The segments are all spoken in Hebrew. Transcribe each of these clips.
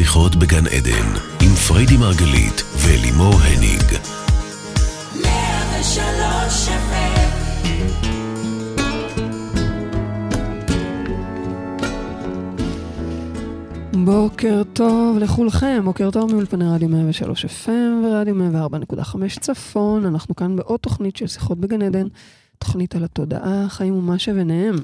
שיחות בגן עדן, עם פריידי מרגלית ולימור הניג. בוקר טוב לכולכם, בוקר טוב מאולפני רדיו 103 FM ורדיו 104.5 צפון. אנחנו כאן בעוד תוכנית של שיחות בגן עדן, תוכנית על התודעה, חיים ומה שביניהם.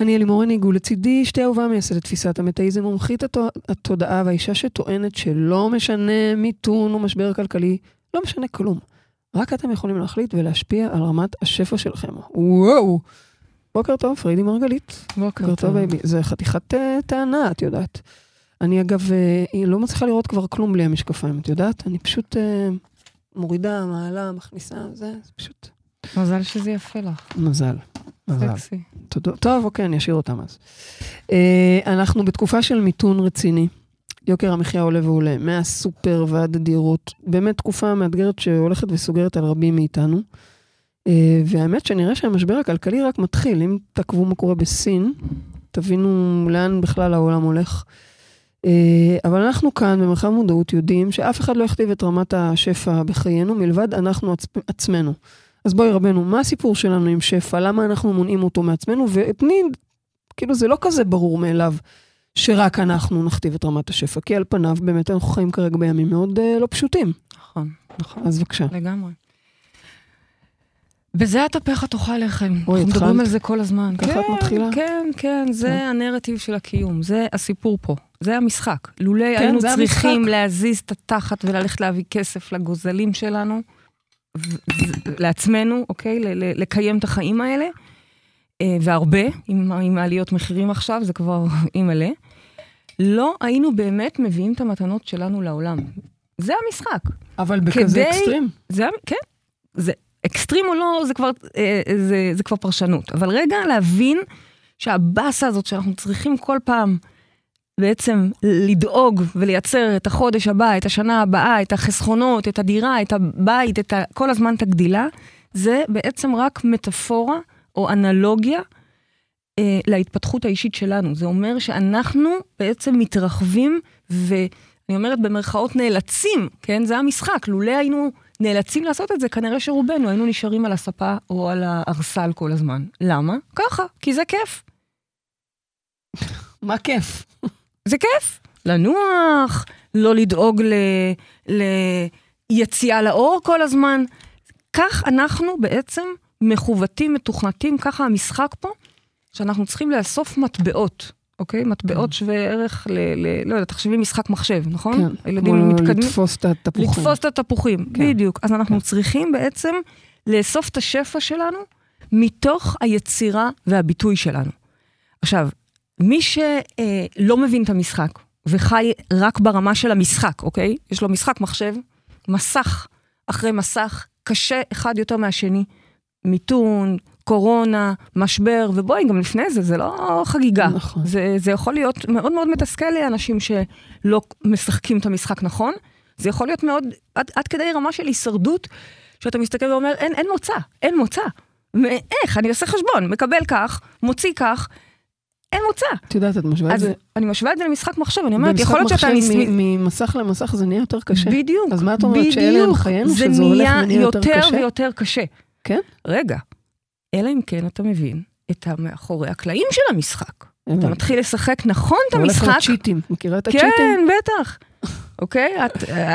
אני לימור הניג, ולצידי שותפתי האהובה מייסדת תפיסת המטאיזם, מומחית התודעה והאישה שטוענת שלא משנה מיתון או משבר כלכלי, לא משנה כלום. רק אתם יכולים להחליט ולהשפיע על רמת השפע שלכם. וואו! בוקר טוב, פרידי מרגלית. בוקר, בוקר טוב, baby. זה חתיכת אה, טענה, את יודעת. אני אגב, אה, לא מצליחה לראות כבר כלום בלי המשקפיים, את יודעת? אני פשוט אה, מורידה, מעלה, מכניסה, זה, זה פשוט... מזל שזה יפה לך. מזל. סקסי. טוב, אוקיי, אני אשאיר אותם אז. Uh, אנחנו בתקופה של מיתון רציני. יוקר המחיה עולה ועולה, מהסופר ועד הדירות. באמת תקופה מאתגרת שהולכת וסוגרת על רבים מאיתנו. Uh, והאמת שנראה שהמשבר הכלכלי רק מתחיל. אם תעקבו מה קורה בסין, תבינו לאן בכלל העולם הולך. Uh, אבל אנחנו כאן במרחב מודעות יודעים שאף אחד לא יכתיב את רמת השפע בחיינו מלבד אנחנו עצ... עצמנו. אז בואי רבנו, מה הסיפור שלנו עם שפע? למה אנחנו מונעים אותו מעצמנו? ותני, כאילו זה לא כזה ברור מאליו שרק אנחנו נכתיב את רמת השפע, כי על פניו באמת אנחנו חיים כרגע בימים מאוד uh, לא פשוטים. נכון, נכון. אז בבקשה. לגמרי. בזה התהפך התאכל לחם. אוי, אנחנו התחלת? מדברים על זה כל הזמן. ככה את כן, מתחילה? כן, כן, זה כן. הנרטיב של הקיום, זה הסיפור פה. זה המשחק. לולא כן, היינו צריכים המשחק. להזיז את התחת וללכת להביא כסף לגוזלים שלנו, לעצמנו, אוקיי? לקיים את החיים האלה, אה, והרבה, עם, עם העליות מחירים עכשיו, זה כבר אימא'לה. לא היינו באמת מביאים את המתנות שלנו לעולם. זה המשחק. אבל בכזה כדי- אקסטרים. זה, כן, זה אקסטרים או לא, זה כבר, אה, זה, זה כבר פרשנות. אבל רגע להבין שהבאסה הזאת שאנחנו צריכים כל פעם בעצם לדאוג ולייצר את החודש הבא, את השנה הבאה, את החסכונות, את הדירה, את הבית, את ה, כל הזמן את הגדילה, זה בעצם רק מטאפורה או אנלוגיה אה, להתפתחות האישית שלנו. זה אומר שאנחנו בעצם מתרחבים ואני אומרת במרכאות נאלצים, כן? זה המשחק. לולא היינו נאלצים לעשות את זה, כנראה שרובנו היינו נשארים על הספה או על הארסל כל הזמן. למה? ככה, כי זה כיף. מה כיף. זה כיף. לנוח, לא לדאוג ל... ליציאה לאור כל הזמן. כך אנחנו בעצם מכוותים, מתוכנתים, ככה המשחק פה, שאנחנו צריכים לאסוף מטבעות, אוקיי? מטבעות שווה ערך ל... ל... לא יודע, תחשבי משחק מחשב, נכון? כן, הילדים מתקדמים. לתפוס את התפוחים. לתפוס את התפוחים, כן. בדיוק. אז אנחנו צריכים בעצם לאסוף את השפע שלנו מתוך היצירה והביטוי שלנו. עכשיו, מי שלא מבין את המשחק וחי רק ברמה של המשחק, אוקיי? יש לו משחק מחשב, מסך אחרי מסך, קשה אחד יותר מהשני. מיתון, קורונה, משבר, ובואי, גם לפני זה, זה לא חגיגה. נכון. זה, זה יכול להיות מאוד מאוד מתסכל לאנשים שלא משחקים את המשחק נכון. זה יכול להיות מאוד, עד, עד כדי רמה של הישרדות, שאתה מסתכל ואומר, אין, אין מוצא, אין מוצא. איך? אני עושה חשבון, מקבל כך, מוציא כך, אין מוצא. את יודעת, את משווה את זה. אני משווה את זה למשחק מחשב, אני אומרת, במשחק יכול להיות שאתה... מחשב נס- מ- ממסך למסך זה נהיה יותר קשה. בדיוק, אז מה את אומרת, שאלה הם. חיינו, זה שזה הולך נהיה ונהיה יותר יותר קשה? ויותר קשה. כן? רגע, אלא אם כן אתה מבין את המאחורי הקלעים של המשחק. אתה. מתחיל לשחק נכון את אתה הולך המשחק. לצ'יטים. מכירה את הצ'יטים? כן, בטח. אוקיי?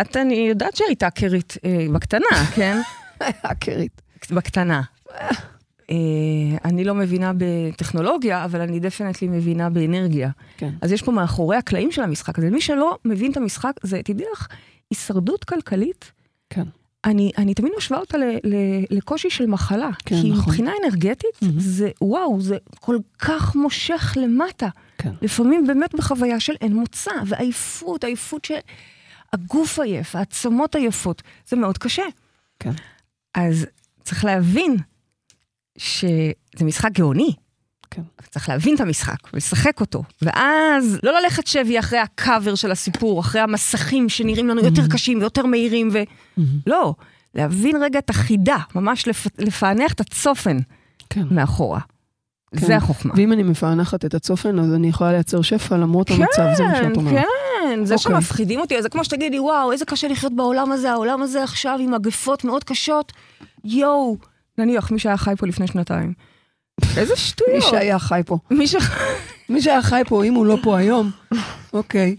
את, אני יודעת שהיית האקרית אה, בקטנה, כן? האקרית. בקטנה. אה, אני לא מבינה בטכנולוגיה, אבל אני דפנטלי מבינה באנרגיה. כן. אז יש פה מאחורי הקלעים של המשחק הזה. מי שלא מבין את המשחק, זה, תדעי לך, הישרדות כלכלית, כן. אני, אני תמיד משווה אותה ל, ל, לקושי של מחלה. כן, כי נכון. מבחינה אנרגטית, מהמם. זה, וואו, זה כל כך מושך למטה. כן. לפעמים באמת בחוויה של אין מוצא, ועייפות, עייפות שהגוף עייף, העצמות עייפות, זה מאוד קשה. כן. אז צריך להבין שזה משחק גאוני. כן. צריך להבין את המשחק ולשחק אותו, ואז לא ללכת שבי אחרי הקאבר של הסיפור, אחרי המסכים שנראים לנו יותר קשים ויותר מהירים, ו... לא, להבין רגע את החידה, ממש לפ... לפענח את הצופן כן. מאחורה. כן. זה החוכמה. ואם אני מפענחת את הצופן, אז אני יכולה לייצר שפע למרות המצב, זה מה שאת אומרת. כן, כן, זה אוקיי. שמפחידים אותי, זה כמו שתגידי, וואו, איזה קשה לחיות בעולם הזה, העולם הזה עכשיו עם מגפות מאוד קשות. יואו, נניח, מי שהיה חי פה לפני שנתיים. איזה מי שטויות. שהיה חי פה. מי ש... מי שהיה חי פה, אם הוא לא פה היום, אוקיי.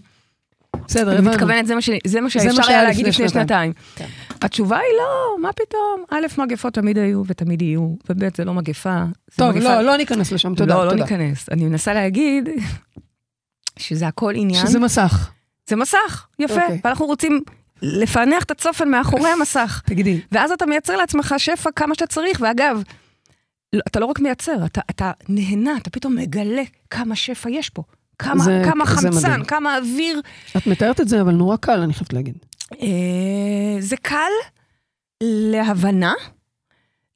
בסדר, אני הבנו. מתכוונת, זה מה ש- זה מה מה שאפשר היה להגיד לפני שנתיים. כן. התשובה היא לא, מה פתאום? א', מגפות תמיד היו ותמיד יהיו, וב', זה לא מגפה. זה טוב, מגפה- לא, לא ניכנס לשם, תודה, לא, לא. ניכנס. אני מנסה להגיד שזה הכל עניין. שזה מסך. זה מסך, יפה. אוקיי. ואנחנו רוצים לפענח את הצופן מאחורי המסך. תגידי, ואז אתה מייצר לעצמך שפע כמה שאתה צריך, ואגב, לא- אתה לא רק מייצר, אתה, אתה נהנה, אתה פתאום מגלה כמה שפע יש פה. כמה, זה- כמה זה חמצן, מדהים. כמה אוויר. את מתארת את זה, אבל נורא קל, אני חייבת להגיד. אה, זה קל להבנה,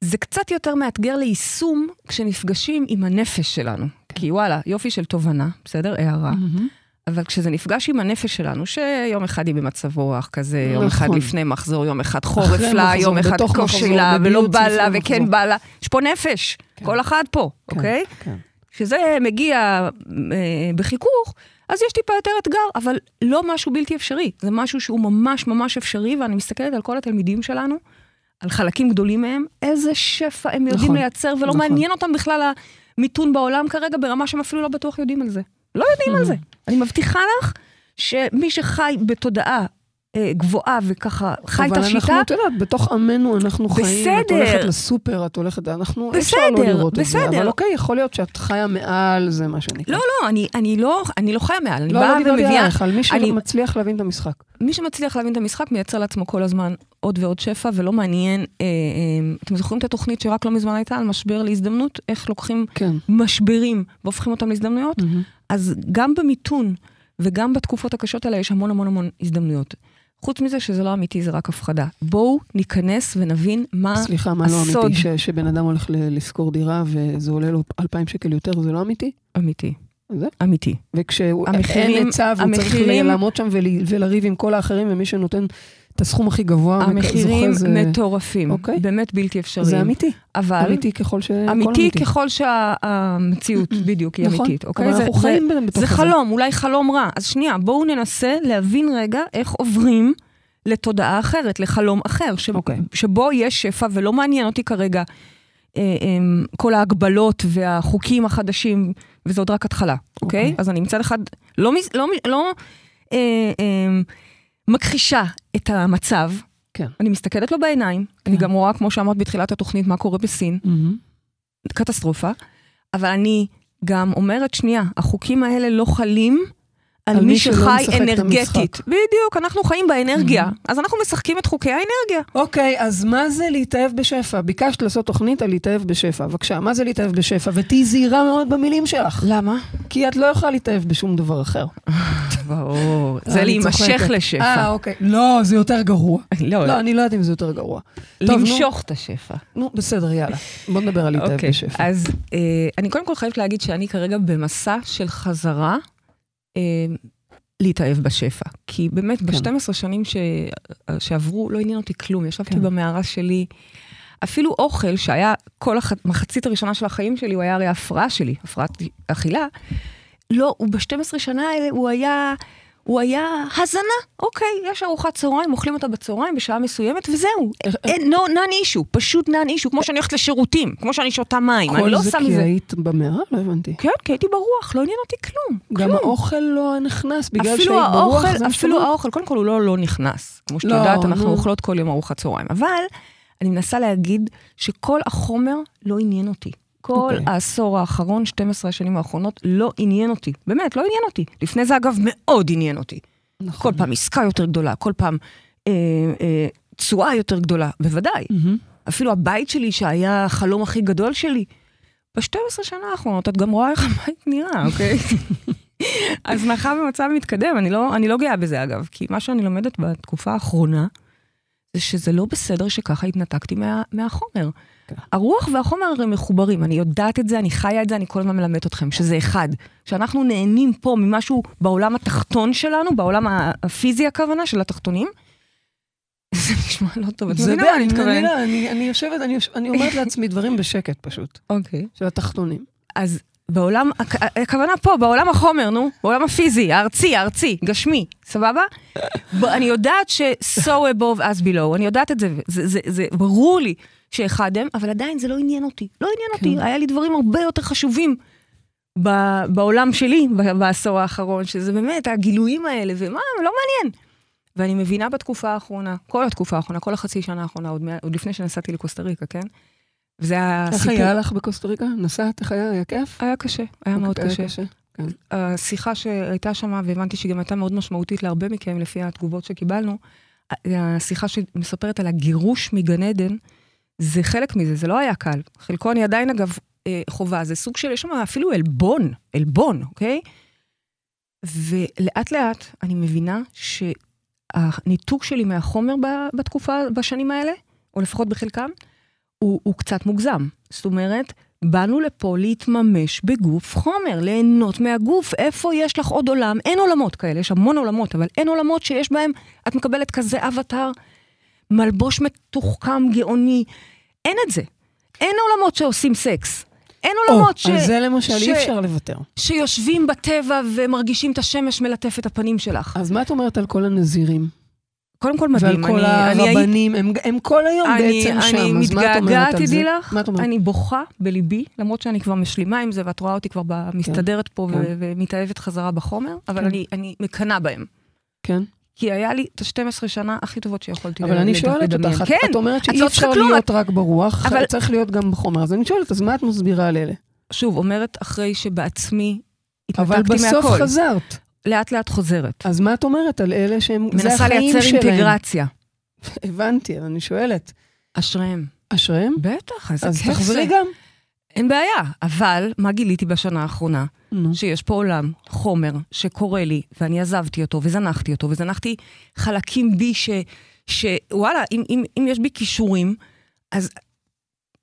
זה קצת יותר מאתגר ליישום כשנפגשים עם הנפש שלנו. כי וואלה, יופי של תובנה, בסדר? הערה. אבל כשזה נפגש עם הנפש שלנו, שיום אחד היא במצב רוח כזה, יום אחד נכון. לפני מחזור, יום אחד חורף לה, מחזור, יום אחד קושי לה, ולא בא לה. וכן בא לה. יש פה נפש, כן. כל אחד פה, כן, אוקיי? כן. כשזה מגיע אה, בחיכוך, אז יש טיפה יותר אתגר, אבל לא משהו בלתי אפשרי. זה משהו שהוא ממש ממש אפשרי, ואני מסתכלת על כל התלמידים שלנו, על חלקים גדולים מהם, איזה שפע הם יודעים נכון, לייצר, ולא נכון. מעניין אותם בכלל המיתון בעולם כרגע, ברמה שהם אפילו לא בטוח יודעים על זה. לא יודעים על זה. אני מבטיחה לך שמי שחי בתודעה אה, גבוהה וככה חי את אבל השיטה, אנחנו, את יודעת, בתוך עמנו אנחנו חיים, את בסדר. הולכת לסופר, את הולכת, אנחנו, אי אפשר לא בסדר, לראות את זה. בסדר. אבל אוקיי, יכול להיות שאת חיה מעל זה, מה שנקרא. לא, לא, אני, אני לא, אני לא חיה מעל, אני לא, באה לא דיברתי ומביאה, עלייך, על מי אני- שמצליח להבין את המשחק. מי שמצליח להבין את המשחק מייצר לעצמו כל הזמן עוד ועוד שפע, ולא מעניין, אה, אה, אתם זוכרים את התוכנית שרק לא מזמן הייתה על משבר להזדמנות? איך לוקחים כן. משברים והופכים אותם להזדמנויות? מהמם. אז גם במיתון וגם בתקופות הקשות האלה יש המון המון המון הזדמנויות. חוץ מזה שזה לא אמיתי, זה רק הפחדה. בואו ניכנס ונבין מה סליחה, מה לא הסוד. אמיתי? ש- שבן אדם הולך לשכור דירה וזה עולה לו 2,000 שקל יותר, זה לא אמיתי? אמיתי. זה? אמיתי. וכשאין היצע והוא צריך לעמוד שם ול- ולריב עם כל האחרים, ומי שנותן את הסכום הכי גבוה, המחירים זוכה, זה- מטורפים. אוקיי. באמת בלתי אפשריים. זה אמיתי. אבל... אמיתי ככל ש... הכל אמיתי ככל שהמציאות בדיוק היא נכון, אמיתית, אוקיי? אבל זה- אנחנו זה- חיים בתוך זה זה. חלום, אולי חלום רע. אז שנייה, בואו ננסה להבין רגע איך עוברים לתודעה אחרת, לחלום אחר, ש... אוקיי. שבו יש שפע ולא מעניין אותי כרגע אה, אה, כל ההגבלות והחוקים החדשים, עוד רק התחלה, אוקיי? אוקיי. אז אני מצד אחד לא, לא, לא אה, אה, מכחישה את המצב, כן. אני מסתכלת לו בעיניים, אני כן. גם רואה, כמו שאמרת בתחילת התוכנית, מה קורה בסין. מהמם. קטסטרופה, אבל אני גם אומרת, שנייה, החוקים האלה לא חלים על על מי שחי אנרגטית. בדיוק, אנחנו חיים באנרגיה, מהמם. אז אנחנו משחקים את חוקי האנרגיה. אוקיי, אז מה זה להתאהב בשפע? ביקשת לעשות תוכנית על להתאהב בשפע. בבקשה, מה זה להתאהב בשפע? ותהיי זהירה מאוד במילים שלך. למה? כי את לא יכולה להתאהב בשום דבר אחר. ברור, זה אני להימשך צוחקת. אה, לשפע. אוקיי. לא, זה יותר גרוע. לא, לא, אני לא יודעת אם זה יותר גרוע. למשוך את השפע. נו, בסדר, יאללה. בוא נדבר על להתאהב אוקיי, בשפע. אז אה, אני קודם כל חייבת להגיד שאני כרגע במסע של חזרה אה, להתאהב בשפע. כי באמת, כן. ב-12 שנים ש... שעברו, לא עניין אותי כלום. ישבתי כן. במערה שלי. אפילו אוכל שהיה כל המחצית הראשונה של החיים שלי, הוא היה הרי הפרעה שלי, הפרעת אכילה. לא, הוא ב-12 שנה האלה, הוא היה, הוא היה הזנה. אוקיי, יש ארוחת צהריים, אוכלים אותה בצהריים בשעה מסוימת, וזהו. אין, no, נאן אישו, פשוט נאן אישו, כמו שאני הולכת לשירותים, כמו שאני שותה מים, אני כל לא זה עושה כי מזה. היית במערה? לא הבנתי. כן, כי הייתי ברוח, לא עניין אותי כלום. גם כלום. האוכל לא נכנס בגלל שהיית ברוח, זה מה אפילו? האוכל, קודם כל הוא לא לא נכנס. כמו שאת לא, יודעת, אנחנו נו. אוכלות כל יום ארוחת צהריים. אבל אני מנסה להגיד שכל החומר לא עניין אותי. כל אוקיי. העשור האחרון, 12 השנים האחרונות, לא עניין אותי. באמת, לא עניין אותי. לפני זה, אגב, מאוד עניין אותי. נכון. כל פעם עסקה יותר גדולה, כל פעם אה, אה, תשואה יותר גדולה, בוודאי. מהמם. אפילו הבית שלי, שהיה החלום הכי גדול שלי, ב-12 שנה האחרונות, את גם רואה איך הבית נראה, אוקיי? הזנחה במצב מתקדם, אני לא, אני לא גאה בזה אגב, כי מה שאני לומדת בתקופה האחרונה, זה שזה לא בסדר שככה התנתקתי מה, מהחומר. כן. הרוח והחומר הרי מחוברים, אני יודעת את זה, אני חיה את זה, אני כל הזמן מלמדת אתכם, שזה אחד. שאנחנו נהנים פה ממשהו בעולם התחתון שלנו, בעולם הפיזי הכוונה של התחתונים, זה נשמע לא טוב, את מבינה מה אני מתכוונת? אני אני יושבת, אני יוש- אני אומרת לעצמי דברים בשקט פשוט, אוקיי. של התחתונים. אז בעולם, הכ- הכוונה פה, בעולם החומר, נו, בעולם הפיזי, הארצי, הארצי, גשמי, סבבה? אני יודעת ש-so above as below, אני יודעת את זה, זה, זה, זה ברור לי שאחד הם, אבל עדיין זה לא עניין אותי. לא עניין אותי, היה לי דברים הרבה יותר חשובים ב- בעולם שלי ב- בעשור האחרון, שזה באמת הגילויים האלה, ומה, לא מעניין. ואני מבינה בתקופה האחרונה, כל התקופה האחרונה, כל החצי שנה האחרונה, עוד, עוד לפני שנסעתי לקוסטה ריקה, כן? וזה היה איך היה לך בקוסטה ריקה? נסעת? איך היה? היה כיף? היה קשה, היה מאוד היה קשה. כן. השיחה שהייתה שם, והבנתי שהיא גם הייתה מאוד משמעותית להרבה מכם, לפי התגובות שקיבלנו, השיחה שמספרת על הגירוש מגן עדן, זה חלק מזה, זה לא היה קל. חלקו אני עדיין, אגב, אה, חובה, זה סוג של, יש שם אפילו עלבון, עלבון, אוקיי? ולאט לאט אני מבינה שהניתוק שלי מהחומר בתקופה, בשנים האלה, או לפחות בחלקם, הוא, הוא קצת מוגזם. זאת אומרת, באנו לפה להתממש בגוף חומר, ליהנות מהגוף. איפה יש לך עוד עולם? אין עולמות כאלה, יש המון עולמות, אבל אין עולמות שיש בהם, את מקבלת כזה אבטר, מלבוש מתוחכם, גאוני. אין את זה. אין עולמות שעושים סקס. אין עולמות ש... על זה למשל ש- אי אפשר לוותר. שיושבים בטבע ומרגישים את השמש מלטף את הפנים שלך. אז מה את אומרת על כל הנזירים? קודם כל ועל מדהים. כל אני- אני הייתי- הרבנים, הם- הם כל היום אני, בעצם שם, אני אז מה את אומרת על זה? לך. מה את אומרת? אני בוכה בליבי, למרות שאני כבר משלימה עם זה, ואת רואה אותי כבר ב- מסתדרת פה כן. ומתאהבת חזרה בחומר, אבל כן. אני, אני מקנאה בהם. כן. כי היה לי את ה-12 שנה הכי טובות שיכולתי אבל לד- אני שואלת לדמיין. אותך, כן, את אומרת שאי לא אפשר צריכה כלום, להיות רק ברוח, אבל- צריך להיות גם בחומר. אז אני שואלת, אז מה את מסבירה על אלה? שוב, אומרת אחרי שבעצמי אבל התנתקתי בסוף מהכל. חזרת. לאט לאט חוזרת. אז מה את אומרת על אלה שהם, זה מנסה החיים לייצר שלהם? אינטגרציה. הבנתי, אני שואלת. אשריהם. אשריהם? בטח, איזה אז כיף זה. תחזרי גם. אין בעיה, אבל מה גיליתי בשנה האחרונה? נו. שיש פה עולם, חומר, שקורה לי, ואני עזבתי אותו, וזנחתי אותו, וזנחתי חלקים בי ש... שוואלה, אם, אם, אם יש בי כישורים, אז,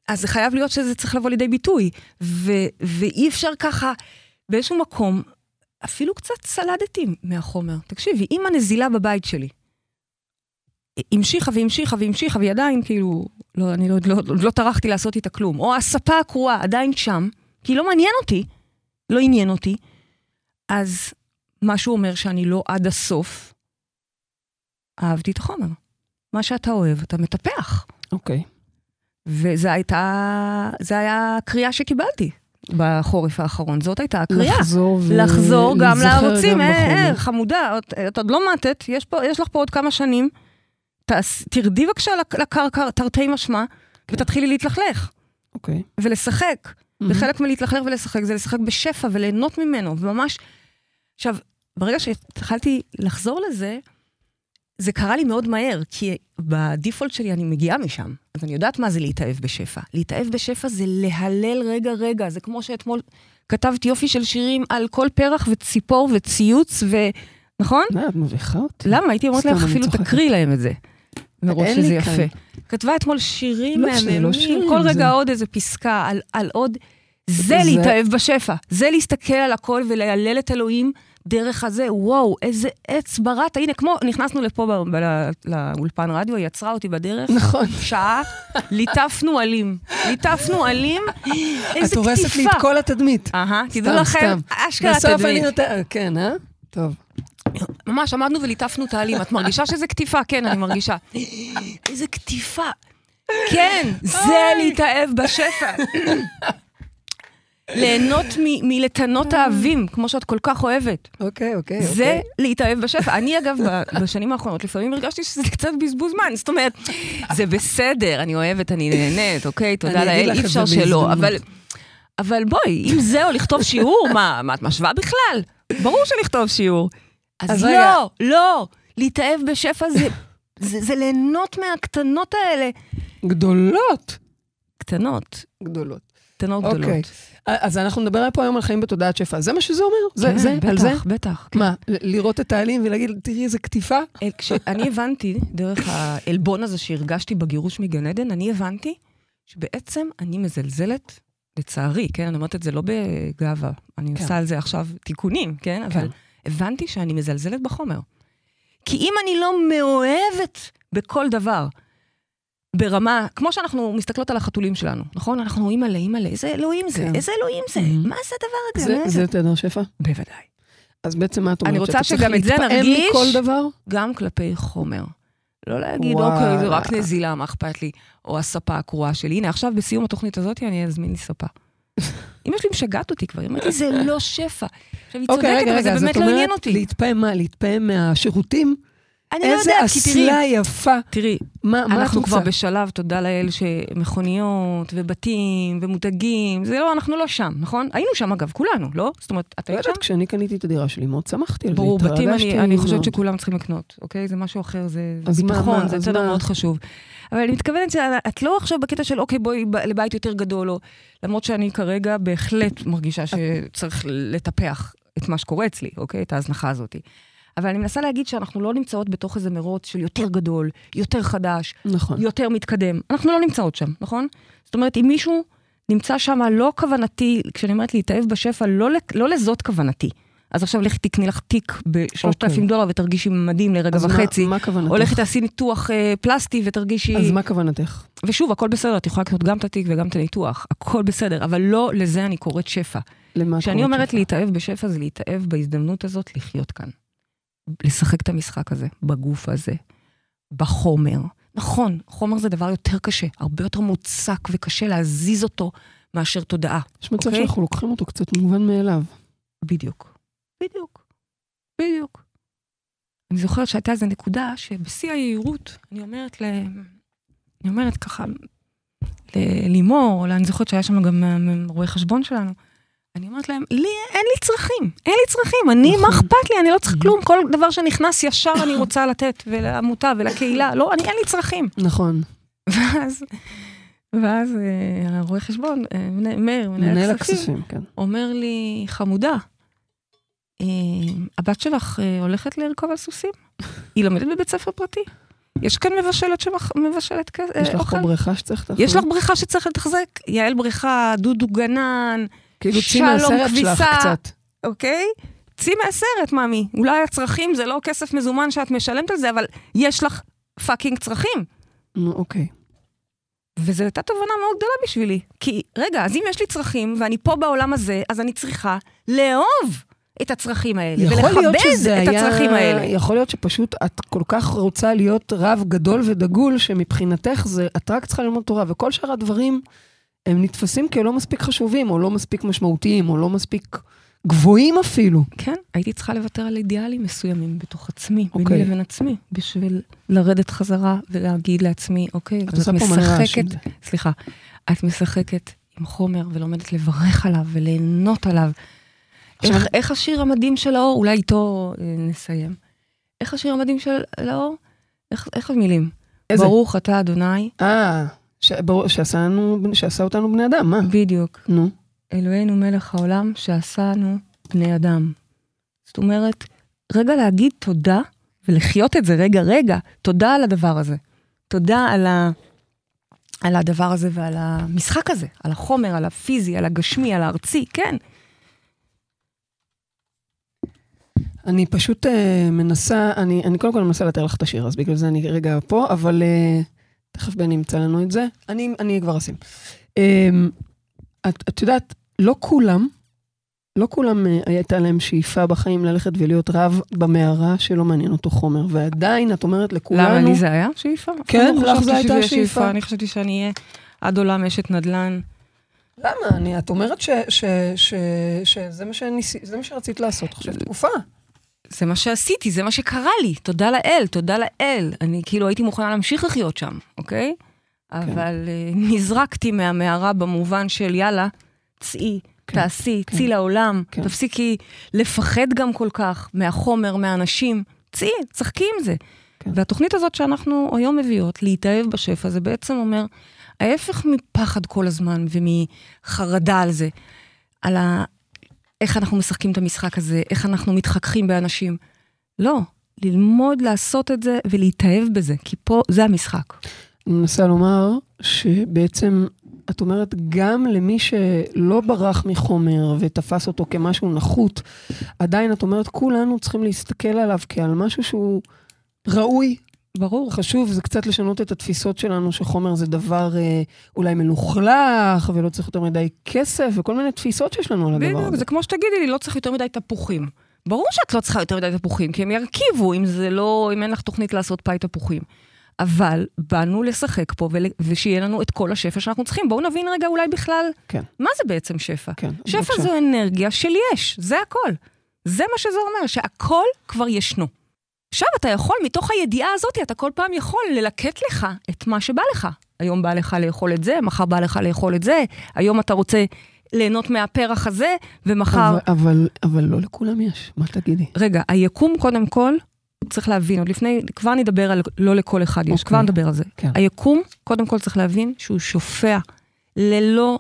אז זה חייב להיות שזה צריך לבוא לידי ביטוי. ו, ואי אפשר ככה, באיזשהו מקום, אפילו קצת סלדתי מהחומר. תקשיבי, אם הנזילה בבית שלי המשיכה והמשיכה והמשיכה, והיא עדיין כאילו, לא, אני לא, לא, לא טרחתי לעשות איתה כלום, או הספה הקרועה עדיין שם, כי לא מעניין אותי, לא עניין אותי, אז משהו אומר שאני לא עד הסוף אהבתי את החומר. מה שאתה אוהב, אתה מטפח. אוקיי. וזה הייתה, זה היה הקריאה שקיבלתי בחורף האחרון, זאת הייתה הקריאה. לחזור ו... לחזור גם להיזכר לערוצים, גם אה. אה, חמודה, את, את עוד לא מתת, יש, פה, יש לך פה עוד כמה שנים, תעש, תרדי בבקשה לק- לקרקע, תרתי משמע, כן. ותתחילי להתלכלך, אוקיי. ולשחק. Mhm. וחלק מלהתלכלך ולשחק זה לשחק בשפע וליהנות ממנו, וממש... עכשיו, ברגע שהתחלתי לחזור לזה, זה קרה לי מאוד מהר, כי בדיפולט שלי אני מגיעה משם, אז אני יודעת מה זה להתאהב בשפע. להתאהב בשפע זה להלל רגע-רגע, זה כמו שאתמול כתבתי יופי של שירים על כל פרח וציפור וציוץ, ו... נכון? מה, את מביכה אותי? למה? הייתי אומרת אני אפילו. תקריא להם את זה. מרוב שזה. יפה. כתבה אתמול שירים לא, לא מהממים, כל רגע עוד איזה פסקה על, עוד... זה- להתאהב בשפע, זה להסתכל על הכל ולהלל את אלוהים דרך הזה, וואו, איזה עץ בראת. הנה, כמו, נכנסנו לפה ב, ב, לאולפן רדיו, היא עצרה אותי בדרך, נכון. שעה, ליטפנו עלים. ליטפנו עלים, איזה את הורסת לי קטיפה. את כל התדמית. אהה, תדעו לכם. אשכרה בסוף אני תדמית. נותנת... כן, אה? טוב. ממש עמדנו וליטפנו את העלים. את מרגישה שזה קטיפה? כן, אני מרגישה. איזה קטיפה. כן, זה להתאהב בשפע. ליהנות מלטנות האבים, כמו שאת כל כך אוהבת. אוקיי, אוקיי. זה אוקיי. להתאהב בשפע. אני, אגב, בשנים האחרונות, לפעמים הרגשתי שזה קצת בזבוז זמן. זאת אומרת, זה בסדר, אני אוהבת, אני נהנית, אוקיי? תודה לאל, אי אפשר שלא. אבל, אבל בואי, אם זה או לכתוב שיעור, מה, מה את משווה בכלל? ברור שלכתוב שיעור. אז, אז לא, רגע. לא, להתאהב בשפע זה, זה, זה ליהנות מהקטנות האלה. גדולות. קטנות, גדולות. קטנות אוקיי. גדולות. אז אנחנו נדבר פה היום על חיים בתודעת שפע. זה מה שזה אומר? זה, כן, זה, בטח, על זה? בטח. מה, ל- לראות את העלים ולהגיד, תראי איזה קטיפה? אל- כשאני הבנתי, דרך העלבון הזה שהרגשתי בגירוש מגן עדן, אני הבנתי שבעצם אני מזלזלת, לצערי, כן? אני אומרת את זה לא בגאווה, אני כן. עושה על זה עכשיו תיקונים, כן? אבל הבנתי שאני מזלזלת בחומר. כי אם אני לא מאוהבת בכל דבר, ברמה, כמו שאנחנו מסתכלות על החתולים שלנו, נכון? אנחנו אימא'לה, אימא'לה, איזה אלוהים זה, כן. איזה אלוהים זה, Mhm. מה זה הדבר הזה? זה- תדר שפע? בוודאי. אז בעצם מה את אומרת? אני רוצה שגם את זה נרגיש. גם כלפי חומר. לא להגיד. אוקיי, זה רק נזילה, מה אכפת לי? או הספה הקרועה שלי. הנה, עכשיו בסיום התוכנית הזאת אני אזמין לי ספה. אמא שלי משגעת אותי כבר, היא אומרת לי, זה לא שפע. עכשיו, היא אוקיי, צודקת, אבל זה באמת לא עניין אותי. להתפעם מה? להתפעם מהשירותים? אני לא איזה יודעת, כי תראי, אסלה יפה. תראי, מה מה אנחנו כבר? בשלב, תודה לאל, שמכוניות ובתים ומותגים, זה לא, אנחנו לא שם, נכון? היינו שם אגב, כולנו, לא? זאת אומרת, את לא היית שם? יודעת, כשאני קניתי את הדירה שלי, מאוד שמחתי על זה. ברור, בתים אני, אני חושבת. שכולם צריכים לקנות, אוקיי? זה משהו אחר, זה ביטחון, זה מה? מאוד חשוב. אבל אני מתכוונת שאת לא עכשיו בקטע של אוקיי, בואי לבית יותר גדול, או... למרות שאני כרגע בהחלט מרגישה שצריך לטפח את מה שקורה אצלי, אוקיי? את ההזנחה הזאת. אבל אני מנסה להגיד שאנחנו לא נמצאות בתוך איזה מרוץ של יותר גדול, יותר חדש, נכון. יותר מתקדם. אנחנו לא נמצאות שם, נכון? זאת אומרת, אם מישהו נמצא שם, לא כוונתי, כשאני אומרת להתאהב בשפע, לא, לא לזאת כוונתי. אז עכשיו לכי תקני לך תיק ב-3,000 אוקיי. דולר ותרגישי מדהים לרגע אז מה- וחצי. מה כוונתך? או לכי תעשי ניתוח אה, פלסטי ותרגישי... אז מה כוונתך? ושוב, הכל בסדר, את יכולה לקנות גם את התיק וגם את הניתוח, הכל בסדר, אבל לא לזה אני קוראת שפע. למה את כשאני קוראת אומרת שפע? להתאהב בשפע, זה להתאהב בהזדמנות הזאת לחיות כאן. לשחק את המשחק הזה, בגוף הזה, בחומר. נכון, חומר זה דבר יותר קשה, הרבה יותר מוצק וקשה להזיז אותו מאשר תודעה. יש מצב אוקיי? שאנחנו לוקחים אותו קצת מובן מאליו. בדיוק. בדיוק. בדיוק. אני זוכרת שהייתה איזו נקודה שבשיא היהירות, אני אומרת ל... אני אומרת ככה, ללימור, אני זוכרת שהיה שם גם אה, רואה חשבון שלנו, אני אומרת להם, לי אין לי צרכים, אין לי צרכים, אני, מה נכון. אכפת לי, אני לא צריך כלום, כל דבר שנכנס ישר אני רוצה לתת, ולעמותה ולקהילה, לא, אני אין לי צרכים. נכון. ואז, ואז אה, הרואה חשבון, אה, מאיר, מנהל הכספים, כן. אומר לי, חמודה, אה, הבת שלך הולכת לרכוב על סוסים? היא לומדת בבית ספר פרטי. יש כאן מבשלת שמבשלת כ- יש אה, לך אוכל? פה בריכה שצריך לתחזק? יש לך בריכה שצריך לתחזק? יעל בריכה, דודו גנן, כאילו שלום מהסרט שלך. קצת. אוקיי? צאי מהסרט, מאמי. אולי הצרכים זה לא כסף מזומן שאת משלמת על זה, אבל יש לך fucking צרכים. נו, אוקיי. וזו הייתה תובנה מאוד גדולה בשבילי. כי, רגע, אז אם יש לי צרכים, ואני פה בעולם הזה, אז אני צריכה לאהוב את הצרכים האלה, ולכבד את היה... הצרכים האלה. יכול להיות שפשוט את כל כך רוצה להיות רב גדול ודגול, שמבחינתך זה, את רק צריכה ללמוד תורה, וכל שאר הדברים, הם נתפסים כלא מספיק חשובים, או לא מספיק משמעותיים, או לא מספיק גבוהים אפילו. כן, הייתי צריכה לוותר על אידיאלים מסוימים בתוך עצמי, אוקיי. ביני לבין עצמי, בשביל לרדת חזרה ולהגיד לעצמי, אוקיי, את את משחקת. סליחה, את משחקת עם חומר ולומדת לברך עליו וליהנות עליו. עכשיו- איך, איך השיר המדהים של האור, אולי איתו אה, נסיים. איך השיר המדהים של האור? איך, איך המילים? איזה? ברוך אתה אדוני, אה, ש- ברור, שעשה לנו- שעשה אותנו בני אדם, מה? בדיוק, נו. אלוהינו מלך העולם שעשנו בני אדם. זאת אומרת, רגע להגיד תודה ולחיות את זה, רגע, רגע, תודה על הדבר הזה. תודה על, ה... על הדבר הזה ועל המשחק הזה, על החומר, על הפיזי, על הגשמי, על הארצי, כן. אני פשוט uh, מנסה, אני, אני קודם כל מנסה לתאר לך את השיר, אז בגלל זה אני רגע פה, אבל uh, תכף בני ימצא לנו את זה. אני, אני כבר אשים. Um, את, את יודעת, לא כולם, לא כולם uh, הייתה להם שאיפה בחיים ללכת ולהיות רב במערה שלא מעניין אותו חומר, ועדיין את אומרת לכולנו... למה לי זה היה שאיפה? כן, לא לך זה הייתה שאיפה. אני חשבתי שאני אהיה עד עולם אשת נדל"ן. למה? אני, את אומרת ש, ש, ש, שזה מה, מה שרצית לעשות עכשיו תקופה. זה מה שעשיתי, זה מה שקרה לי, תודה לאל, תודה לאל. אני כאילו הייתי מוכנה להמשיך לחיות שם, אוקיי? אבל אה, נזרקתי מהמערה במובן של יאללה, צאי, כן, תעשי, כן. צאי לעולם, כן. תפסיקי לפחד גם כל כך מהחומר, מהאנשים, צאי, צחקי עם זה. כן. והתוכנית הזאת שאנחנו היום מביאות, להתאהב בשפע, זה בעצם אומר, ההפך מפחד כל הזמן ומחרדה על זה, על ה... איך אנחנו משחקים את המשחק הזה, איך אנחנו מתחככים באנשים. לא, ללמוד לעשות את זה ולהתאהב בזה, כי פה זה המשחק. אני מנסה לומר שבעצם, את אומרת, גם למי שלא ברח מחומר ותפס אותו כמשהו נחות, עדיין את אומרת, כולנו צריכים להסתכל עליו כעל משהו שהוא ראוי ברור. חשוב זה קצת לשנות את התפיסות שלנו שחומר זה דבר אה, אולי מלוכלך ולא צריך יותר מדי כסף וכל מיני תפיסות שיש לנו על הדבר בדיוק, הזה. זה כמו שתגידי לי, לא צריך יותר מדי תפוחים. ברור שאת לא צריכה יותר מדי תפוחים, כי הם ירכיבו אם זה לא, אם אין לך תוכנית לעשות פאי תפוחים. אבל באנו לשחק פה ול, ושיהיה לנו את כל השפע שאנחנו צריכים. בואו נבין רגע אולי בכלל, כן. מה זה בעצם שפע? כן, שפע בבקשה. זו אנרגיה של יש, זה הכל. זה מה שזה אומר, שהכל כבר ישנו. עכשיו אתה יכול, מתוך הידיעה הזאת, אתה כל פעם יכול ללקט לך את מה שבא לך. היום בא לך לאכול את זה, מחר בא לך לאכול את זה, היום אתה רוצה ליהנות מהפרח הזה, ומחר... אבל, אבל, אבל לא לכולם יש, מה תגידי? רגע, היקום קודם כל, צריך להבין, עוד לפני, כבר נדבר על לא לכל אחד יש, אוקיי. כבר נדבר על זה. כן. היקום, קודם כל צריך להבין שהוא שופע ללא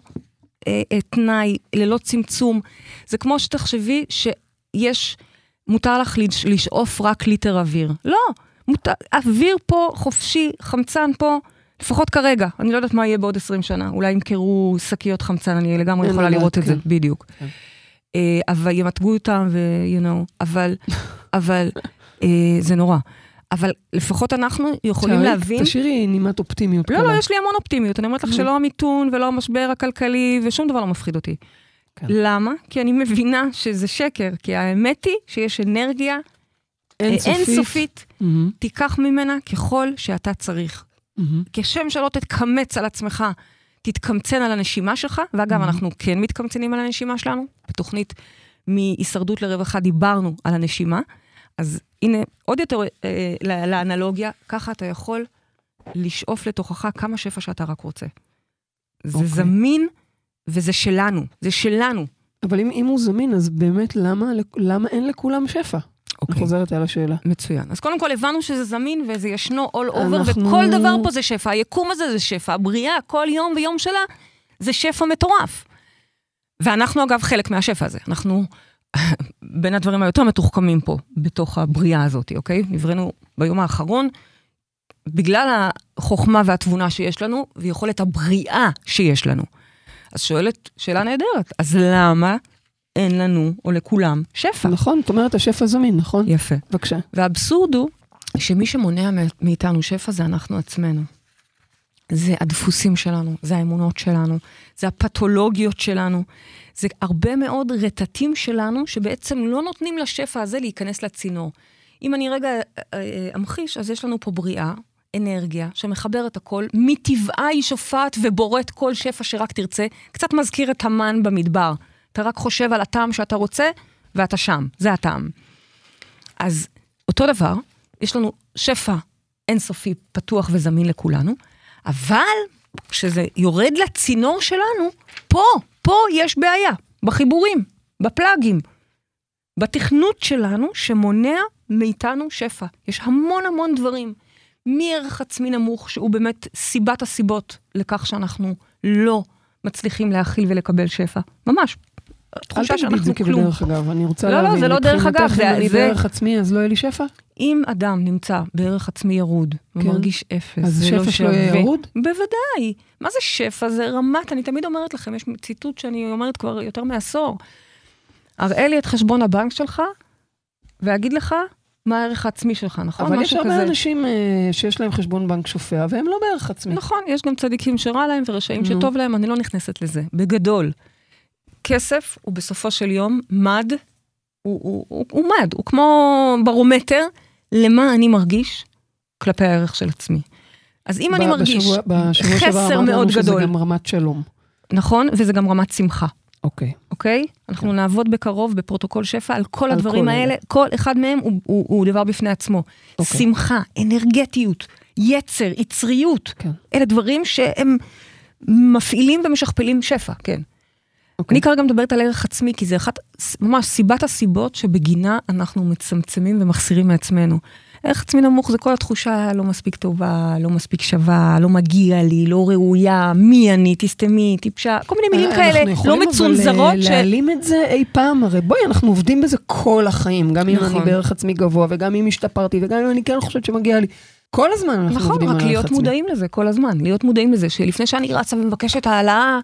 אה, אה, תנאי, ללא צמצום. זה כמו שתחשבי שיש, מותר לך לש- לשאוף רק ליטר אוויר. לא, מותר, אוויר פה חופשי, חמצן פה. לפחות כרגע, אני לא יודעת מה יהיה בעוד 20 שנה, אולי ימכרו שקיות חמצן, אני לגמרי יכולה לראות את זה, כן. בדיוק. כן. אה, אבל ימתגו אותם ו- you know, אבל, אבל אה, זה נורא. אבל לפחות אנחנו יכולים תשארי- להבין... תשאירי נימת אופטימיות לא, קלה. לא, יש לי המון אופטימיות. אני אומרת לך Mm. שלא המיתון ולא המשבר הכלכלי ושום דבר לא מפחיד אותי. כן. למה? כי אני מבינה שזה שקר. כי האמת היא שיש אנרגיה אה, אינסופית. אינסופית, מהמם, תיקח ממנה ככל שאתה צריך. מהמם. כשם שלא תתקמץ על עצמך, תתקמצן על הנשימה שלך, ואגב, Mhm. אנחנו כן מתקמצנים על הנשימה שלנו. בתוכנית מהישרדות לרווחה דיברנו על הנשימה. אז הנה, עוד יותר אה, ל- לאנלוגיה, ככה אתה יכול לשאוף לתוכך כמה שפע שאתה רק רוצה. זה אוקיי. זמין וזה שלנו, זה שלנו. אבל אם, אם הוא זמין, אז באמת למה, למה אין לכולם שפע? אני חוזרת על השאלה. מצוין. אז קודם כל הבנו שזה זמין וזה ישנו all over, אנחנו- וכל דבר פה זה שפע. היקום הזה זה שפע, הבריאה, כל יום ויום שלה, זה שפע מטורף. ואנחנו אגב חלק מהשפע הזה. אנחנו בין הדברים היותר מתוחכמים פה, בתוך הבריאה הזאת, אוקיי? נבראנו ביום האחרון, בגלל החוכמה והתבונה שיש לנו, ויכולת הבריאה שיש לנו. אז שואלת שאלה נהדרת, אז למה אין לנו, או לכולם, שפע? נכון, את אומרת השפע זמין, נכון? יפה. בבקשה. והאבסורד הוא שמי שמונע מאיתנו שפע זה אנחנו עצמנו. זה הדפוסים שלנו, זה האמונות שלנו, זה הפתולוגיות שלנו, זה הרבה מאוד רטטים שלנו שבעצם לא נותנים לשפע הזה להיכנס לצינור. אם אני רגע אה, אה, אמחיש, אז יש לנו פה בריאה, אנרגיה, שמחברת הכל, מטבעה היא שופעת ובוראת כל שפע שרק תרצה, קצת מזכיר את המן במדבר. אתה רק חושב על הטעם שאתה רוצה, ואתה שם, זה הטעם. אז אותו דבר, יש לנו שפע אינסופי פתוח וזמין לכולנו, אבל כשזה יורד לצינור שלנו, פה, פה יש בעיה, בחיבורים, בפלאגים, בתכנות שלנו שמונע מאיתנו שפע. יש המון המון דברים, מערך עצמי נמוך, שהוא באמת סיבת הסיבות לכך שאנחנו לא מצליחים להכיל ולקבל שפע. ממש. אל תחושה תגידי את זה שאנחנו כלום. כבדרך אגב, אני רוצה לא, לא, להבין. זה לא דרך מבחינתך, אגב, זה- אם אני זה- בערך עצמי, אז לא יהיה לי שפע? אם אדם נמצא בערך עצמי ירוד, כן. ומרגיש אפס, אז לא שפע שלו שווה. יהיה ירוד? בוודאי. מה זה שפע? זה רמת, אני תמיד אומרת לכם, יש ציטוט שאני אומרת כבר יותר מעשור. הראה לי את חשבון הבנק שלך, ואגיד לך מה הערך העצמי שלך, נכון? אבל יש הרבה כזה. אנשים אה, שיש להם חשבון בנק שופע, והם לא בערך עצמי. נכון, יש גם צדיקים שרע להם ורשעים. שטוב להם, אני לא נכנסת לזה. בגדול, כסף הוא בסופו של יום מד, הוא, הוא, הוא, הוא מד, הוא כמו ברומטר למה אני מרגיש כלפי הערך של עצמי. אז אם אני מרגיש בשבוע- בשבוע שעבר חסר אמרת לנו מאוד שזה גדול, גם רמת שלום. נכון? וזה גם רמת שמחה. אוקיי. אוקיי? אנחנו כן. נעבוד בקרוב בפרוטוקול שפע על כל על הדברים כל האלה, אלה. כל אחד מהם הוא, הוא, הוא דבר בפני עצמו. אוקיי. שמחה, אנרגטיות, יצר, יצריות, כן. אלה דברים שהם מפעילים ומשכפלים שפע, כן. אוקיי. אני כרגע מדברת על ערך עצמי, כי זה אחת, ממש סיבת הסיבות שבגינה אנחנו מצמצמים ומחסירים מעצמנו. ערך עצמי נמוך זה כל התחושה לא מספיק טובה, לא מספיק שווה, לא מגיע לי, לא ראויה, מי אני, תסתמי, טיפשה, כל מיני מילים אנחנו כאלה, יכולים לא מצונזרות. אה, ש... להעלים את זה אי פעם, הרי בואי, אנחנו עובדים בזה כל החיים, גם אם נכון. אני בערך עצמי גבוה, וגם אם השתפרתי, וגם אם אני כן חושבת שמגיע לי. כל הזמן אנחנו נכון, עובדים על רק ערך להיות עצמי. מודעים לזה כל הזמן, להיות מודעים לזה, שלפני שאני רצה ומבקשת העלאה,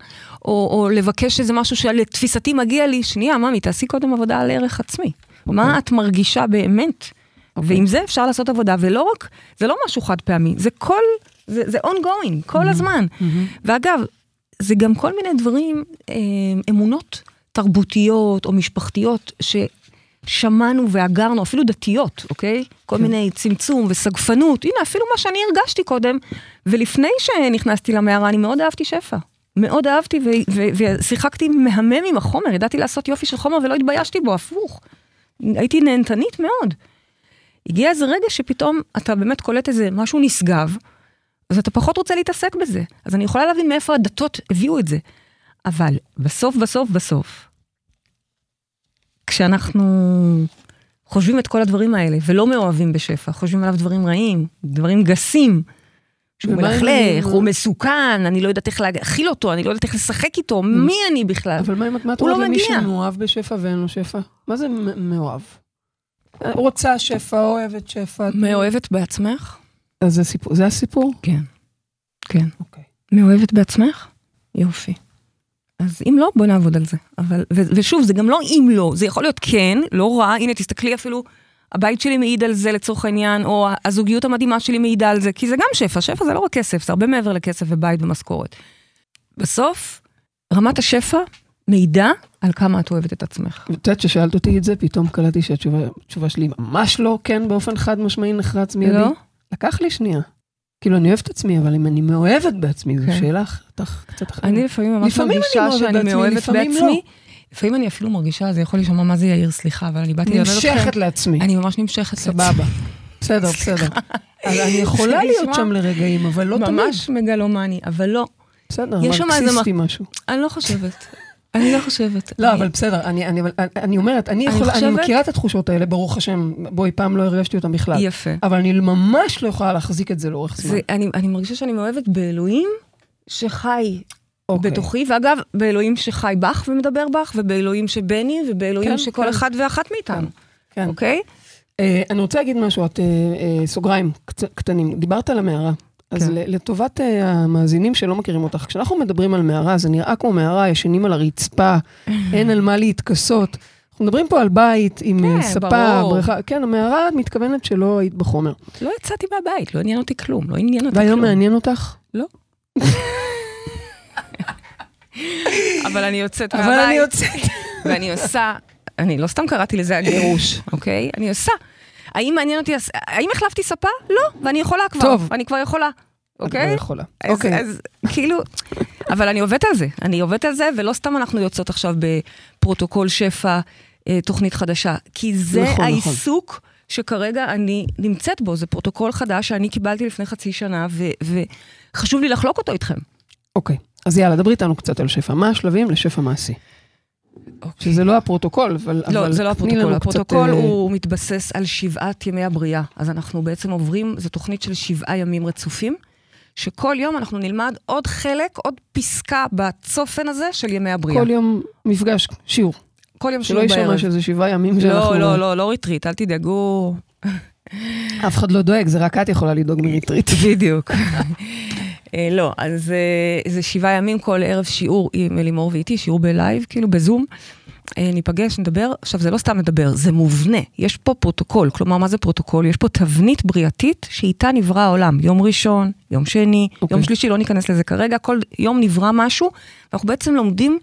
או, או לבקש איזה משהו שלתפיסתי מגיע לי, שנייה, ממי, תעשי קודם עבודה על ערך עצמי. מה את מרגישה באמת? אוקיי. ועם זה אפשר לעשות עבודה, ולא רק, זה לא משהו חד פעמי, זה כל, זה, זה ongoing, כל הזמן. ואגב, זה גם כל מיני דברים, אה, אמונות תרבותיות או משפחתיות, ששמענו ואגרנו, אפילו דתיות, אוקיי? כל כן. מיני צמצום וסגפנות, הנה, אפילו מה שאני הרגשתי קודם, ולפני שנכנסתי למערה, אני מאוד אהבתי שפע. מאוד אהבתי ו- ו- ושיחקתי מהמם עם החומר, ידעתי לעשות יופי של חומר ולא התביישתי בו, הפוך. הייתי נהנתנית מאוד. הגיע איזה רגע שפתאום אתה באמת קולט איזה משהו נשגב, אז אתה פחות רוצה להתעסק בזה. אז אני יכולה להבין מאיפה הדתות הביאו את זה. אבל בסוף, בסוף, בסוף, כשאנחנו חושבים את כל הדברים האלה ולא מאוהבים בשפע, חושבים עליו דברים רעים, דברים גסים, שהוא מלכלך, אני- הוא מסוכן, אני לא יודעת איך להכיל אותו, אני לא יודעת איך לשחק איתו, מי אני בכלל? אבל מה אם את הוא אומרת לא למי. שמאוהב בשפע ואין לו שפע? מה זה מאוהב? רוצה שפע, אוהבת שפע. מאוהבת בעצמך? אז זה סיפור- זה הסיפור? כן. כן. אוקיי. מאוהבת בעצמך? יופי. אז אם לא, בוא נעבוד על זה. אבל, ו- ושוב, זה גם לא אם לא, זה יכול להיות כן, לא רע, הנה תסתכלי אפילו, הבית שלי מעיד על זה לצורך העניין, או הזוגיות המדהימה שלי מעידה על זה, כי זה גם שפע, שפע זה לא רק כסף, זה הרבה מעבר לכסף ובית ומשכורת. בסוף, רמת השפע מעידה על כמה את אוהבת את עצמך. את יודעת ששאלת אותי את זה, פתאום קלטתי שהתשובה התשובה שלי ממש לא כן באופן חד משמעי נחרץ מיידי. לא? לקח לי שנייה. כאילו, אני אוהבת את עצמי, אבל אם אני מאוהבת בעצמי, זו כן. שאלה אחת קצת אחרת. אני לפעמים ממש לפעמים מרגישה שאני בעצמי, מאוהבת לפעמים לא. בעצמי. לפעמים אני אפילו מרגישה, זה יכול להישמע מה זה יאיר, סליחה, אבל אני באתי ללמד אתכם. נמשכת לעצמי. אני ממש נמשכת לעצמי. סבבה. בסדר, בסדר. אז אני יכולה להיות שם לרגעים, אבל לא תמיד. ממש מגלומני, אבל לא, בסדר, מרקסיסטי משהו. אני לא חושבת. אני לא חושבת. לא, אני- אבל בסדר, אני, אני, אני אומרת, אני, אני יכולה, אני חושבת- מכירה את התחושות האלה, ברוך השם, בואי, פעם לא הרגשתי אותם בכלל. יפה. אבל אני ממש לא יכולה להחזיק את זה לאורך זמן. זה, אני, אני מרגישה שאני מאוהבת באלוהים שחי אוקיי. בתוכי, ואגב, באלוהים שחי בך ומדבר בך, ובאלוהים שבני, ובאלוהים כן, שכל כן. אחד ואחת מאיתנו, כן. אוקיי? אה, אני רוצה להגיד משהו, את, אה, אה, סוגריים קצ- קטנים. דיברת על המערה. אז כן. לטובת אה, המאזינים שלא מכירים אותך, כשאנחנו מדברים על מערה, זה נראה כמו מערה, ישנים על הרצפה, אין על מה להתכסות. אנחנו מדברים פה על בית עם אה, כן, ספה, ברור. בריכה. כן, המערה, את מתכוונת שלא היית בחומר. לא יצאתי מהבית, לא עניין אותי כלום, לא עניין אותי והיום כלום. מעניין אותך? לא. אבל אני יוצאת אבל אני מהבית, יוצאת. ואני עושה, אני לא סתם קראתי לזה הגירוש, אוקיי? אני עושה. האם מעניין אותי, האם החלפתי ספה? לא, ואני יכולה כבר. טוב. אני כבר יכולה, אוקיי? יכולה. אז, אוקיי. אז כאילו, אבל אני עובדת על זה, אני עובדת על זה, ולא סתם אנחנו יוצאות עכשיו בפרוטוקול שפע, אה, תוכנית חדשה, כי זה נכון, נכון. העיסוק שכרגע אני נמצאת בו, זה פרוטוקול חדש שאני קיבלתי לפני חצי שנה, ו- וחשוב לי לחלוק אותו איתכם. אוקיי. אז יאללה, דברי איתנו קצת על שפע. מה השלבים לשפע מעשי? שזה לא הפרוטוקול, אבל... לא, אבל זה לא הפרוטוקול, לנו קצת, הפרוטוקול אה, הוא מתבסס על שבעת ימי הבריאה. אז אנחנו בעצם עוברים, זו תוכנית של שבעה ימים רצופים, שכל יום אנחנו נלמד עוד חלק, עוד פסקה בצופן הזה של ימי הבריאה. כל יום מפגש, שיעור. כל יום שלא שיעור בערב. יישמע שזה שבעה ימים שאנחנו... לא, לא, לא, לא retreat, אל תדאגו. אף אחד לא דואג, זה רק את יכולה לדאוג מ retreat. בדיוק. אה, לא, אז אה, זה שבעה ימים, כל ערב שיעור עם לימור ואיתי, שיעור בלייב, כאילו בזום. אה, ניפגש, נדבר. עכשיו, זה לא סתם לדבר, זה מובנה. יש פה פרוטוקול. כלומר, מה זה פרוטוקול? יש פה תבנית בריאתית שאיתה נברא העולם. יום ראשון, יום שני, אוקיי. יום שלישי, לא ניכנס לזה כרגע. כל יום נברא משהו, ואנחנו בעצם לומדים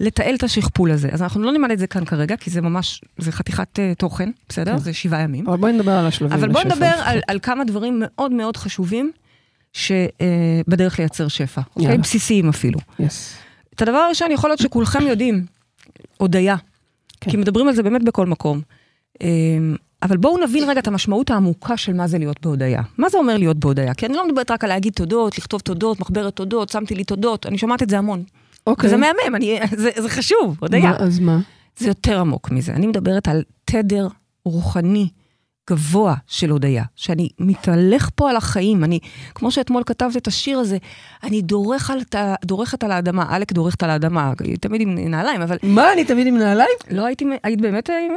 לתעל את השכפול הזה. אז אנחנו לא נלמד את זה כאן כרגע, כי זה ממש, זה חתיכת אה, תוכן, בסדר? כן. זה שבעה ימים. אבל בואי נדבר על השלבים אבל לשפע נדבר. על, על כמה דברים מאוד מאוד חשובים שבדרך לייצר שפע, אוקיי? בסיסיים אפילו. Yes. את הדבר הראשון יכול להיות שכולכם יודעים, הודיה. כן. כי מדברים על זה באמת בכל מקום. אמ, אבל בואו נבין רגע את המשמעות העמוקה של מה זה להיות בהודיה. מה זה אומר להיות בהודיה? כי אני לא מדברת רק על להגיד תודות, לכתוב תודות, מחברת תודות, שמתי לי תודות, אני שומעת את זה המון. אוקיי. וזה מהמם, אני, זה, זה חשוב, הודיה. מה, אז מה? זה יותר עמוק מזה. אני מדברת על תדר רוחני גבוה של הודיה, שאני מתהלך פה על החיים. אני, כמו שאתמול כתבת את השיר הזה, אני דורך על, ת- דורכת על האדמה, עלק דורכת על האדמה, תמיד עם נעליים, אבל מה, אני תמיד עם נעליים? לא הייתי, היית באמת עם...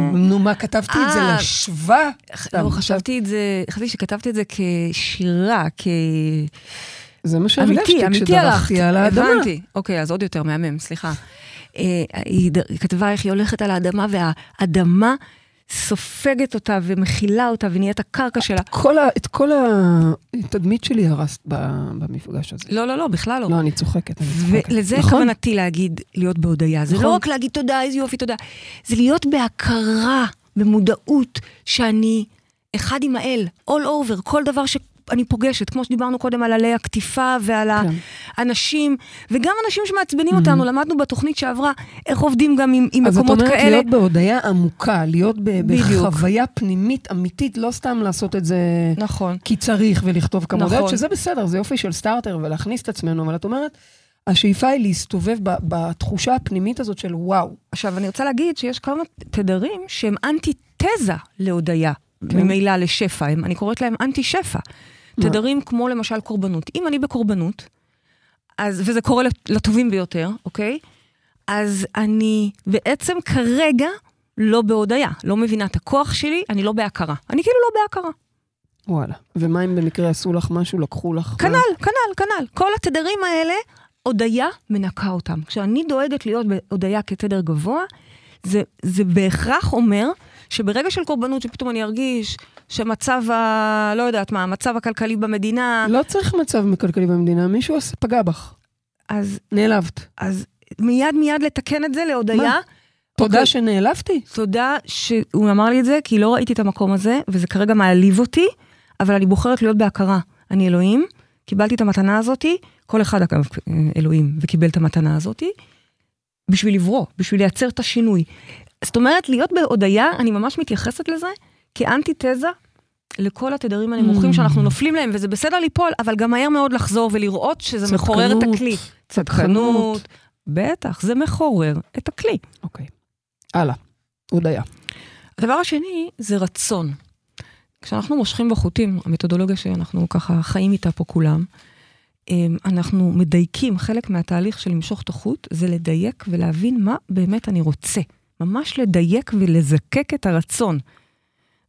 אה, נו, מה, כתבתי את זה אה. לשווה? לא, חשבתי את זה, חשבתי שכתבתי את זה כשירה, כ... זה מה שהרגשתי. כשדרכתי על האדמה. הבנתי. אוקיי, אז עוד יותר מהמם, סליחה. אה, היא כתבה איך היא הולכת על האדמה, והאדמה סופגת אותה ומכילה אותה ונהיית הקרקע שלה. כל ה, את כל התדמית שלי הרסת במפגש הזה. לא, לא, לא, בכלל לא. לא, אני צוחקת, אני צוחקת. ולזה נכון? כוונתי להגיד, להיות בהודיה. זה נכון. לא רק להגיד תודה, איזה יופי, תודה. זה להיות בהכרה, במודעות, שאני אחד עם האל, all over, כל דבר שאני פוגשת, כמו שדיברנו קודם על עלי הקטיפה ועל כן. האנשים, וגם אנשים שמעצבנים אותנו, למדנו בתוכנית שעברה איך עובדים גם עם, עם אז את מקומות אומרת כאלה. להיות בהודיה עמוקה, להיות ב-. בחוויה פנימית אמיתית, לא סתם לעשות את זה נכון. כי צריך ולכתוב כמה נכון. שזה בסדר, זה יופי של סטארטר ולהכניס את עצמנו, אבל את אומרת, השאיפה היא להסתובב ב- בתחושה הפנימית הזאת של וואו. עכשיו, אני רוצה להגיד שיש כמה תדרים שהם אנטי-תזה להודיה, כן. ממילא לשפע, הם, אני קוראת להם אנטי-שפע. תדרים כמו למשל קורבנות. אם אני בקורבנות, אז, וזה קורה לט- לטובים ביותר, אוקיי? אז אני בעצם כרגע לא בהודיה, לא מבינה את הכוח שלי, אני לא בהכרה. אני כאילו לא בהכרה. וואלה. ומה אם במקרה עשו לך משהו, לקחו לך? כנ"ל, כנ"ל, כנ"ל. כל התדרים האלה, הודיה מנקה אותם. כשאני דואגת להיות בהודיה כתדר גבוה, זה, זה בהכרח אומר שברגע של קורבנות, שפתאום אני ארגיש שמצב ה... לא יודעת מה, המצב הכלכלי במדינה, לא צריך מצב כלכלי במדינה, מישהו פגע בך, אז, נעלבת. אז מיד מיד לתקן את זה להודיה. מה? תודה אוקיי. שנעלבתי. תודה שהוא אמר לי את זה, כי לא ראיתי את המקום הזה, וזה כרגע מעליב אותי, אבל אני בוחרת להיות בהכרה. אני אלוהים, קיבלתי את המתנה הזאתי, כל אחד אגב אלוהים, וקיבל את המתנה הזאתי, בשביל לברוא, בשביל לייצר את השינוי. זאת אומרת, להיות בהודיה, אני ממש מתייחסת לזה כאנטי-תזה לכל התדרים הנמוכים Mm. שאנחנו נופלים להם, וזה בסדר ליפול, אבל גם מהר מאוד לחזור ולראות שזה מחורר את צדקנות. הכלי. צדקנות. בטח, זה מחורר את הכלי. אוקיי. הלאה. הודיה. הדבר השני זה רצון. כשאנחנו מושכים בחוטים, המתודולוגיה שאנחנו ככה חיים איתה פה כולם, אמ, אנחנו מדייקים, חלק מהתהליך של למשוך את החוט זה לדייק ולהבין מה באמת אני רוצה. ממש לדייק ולזקק את הרצון.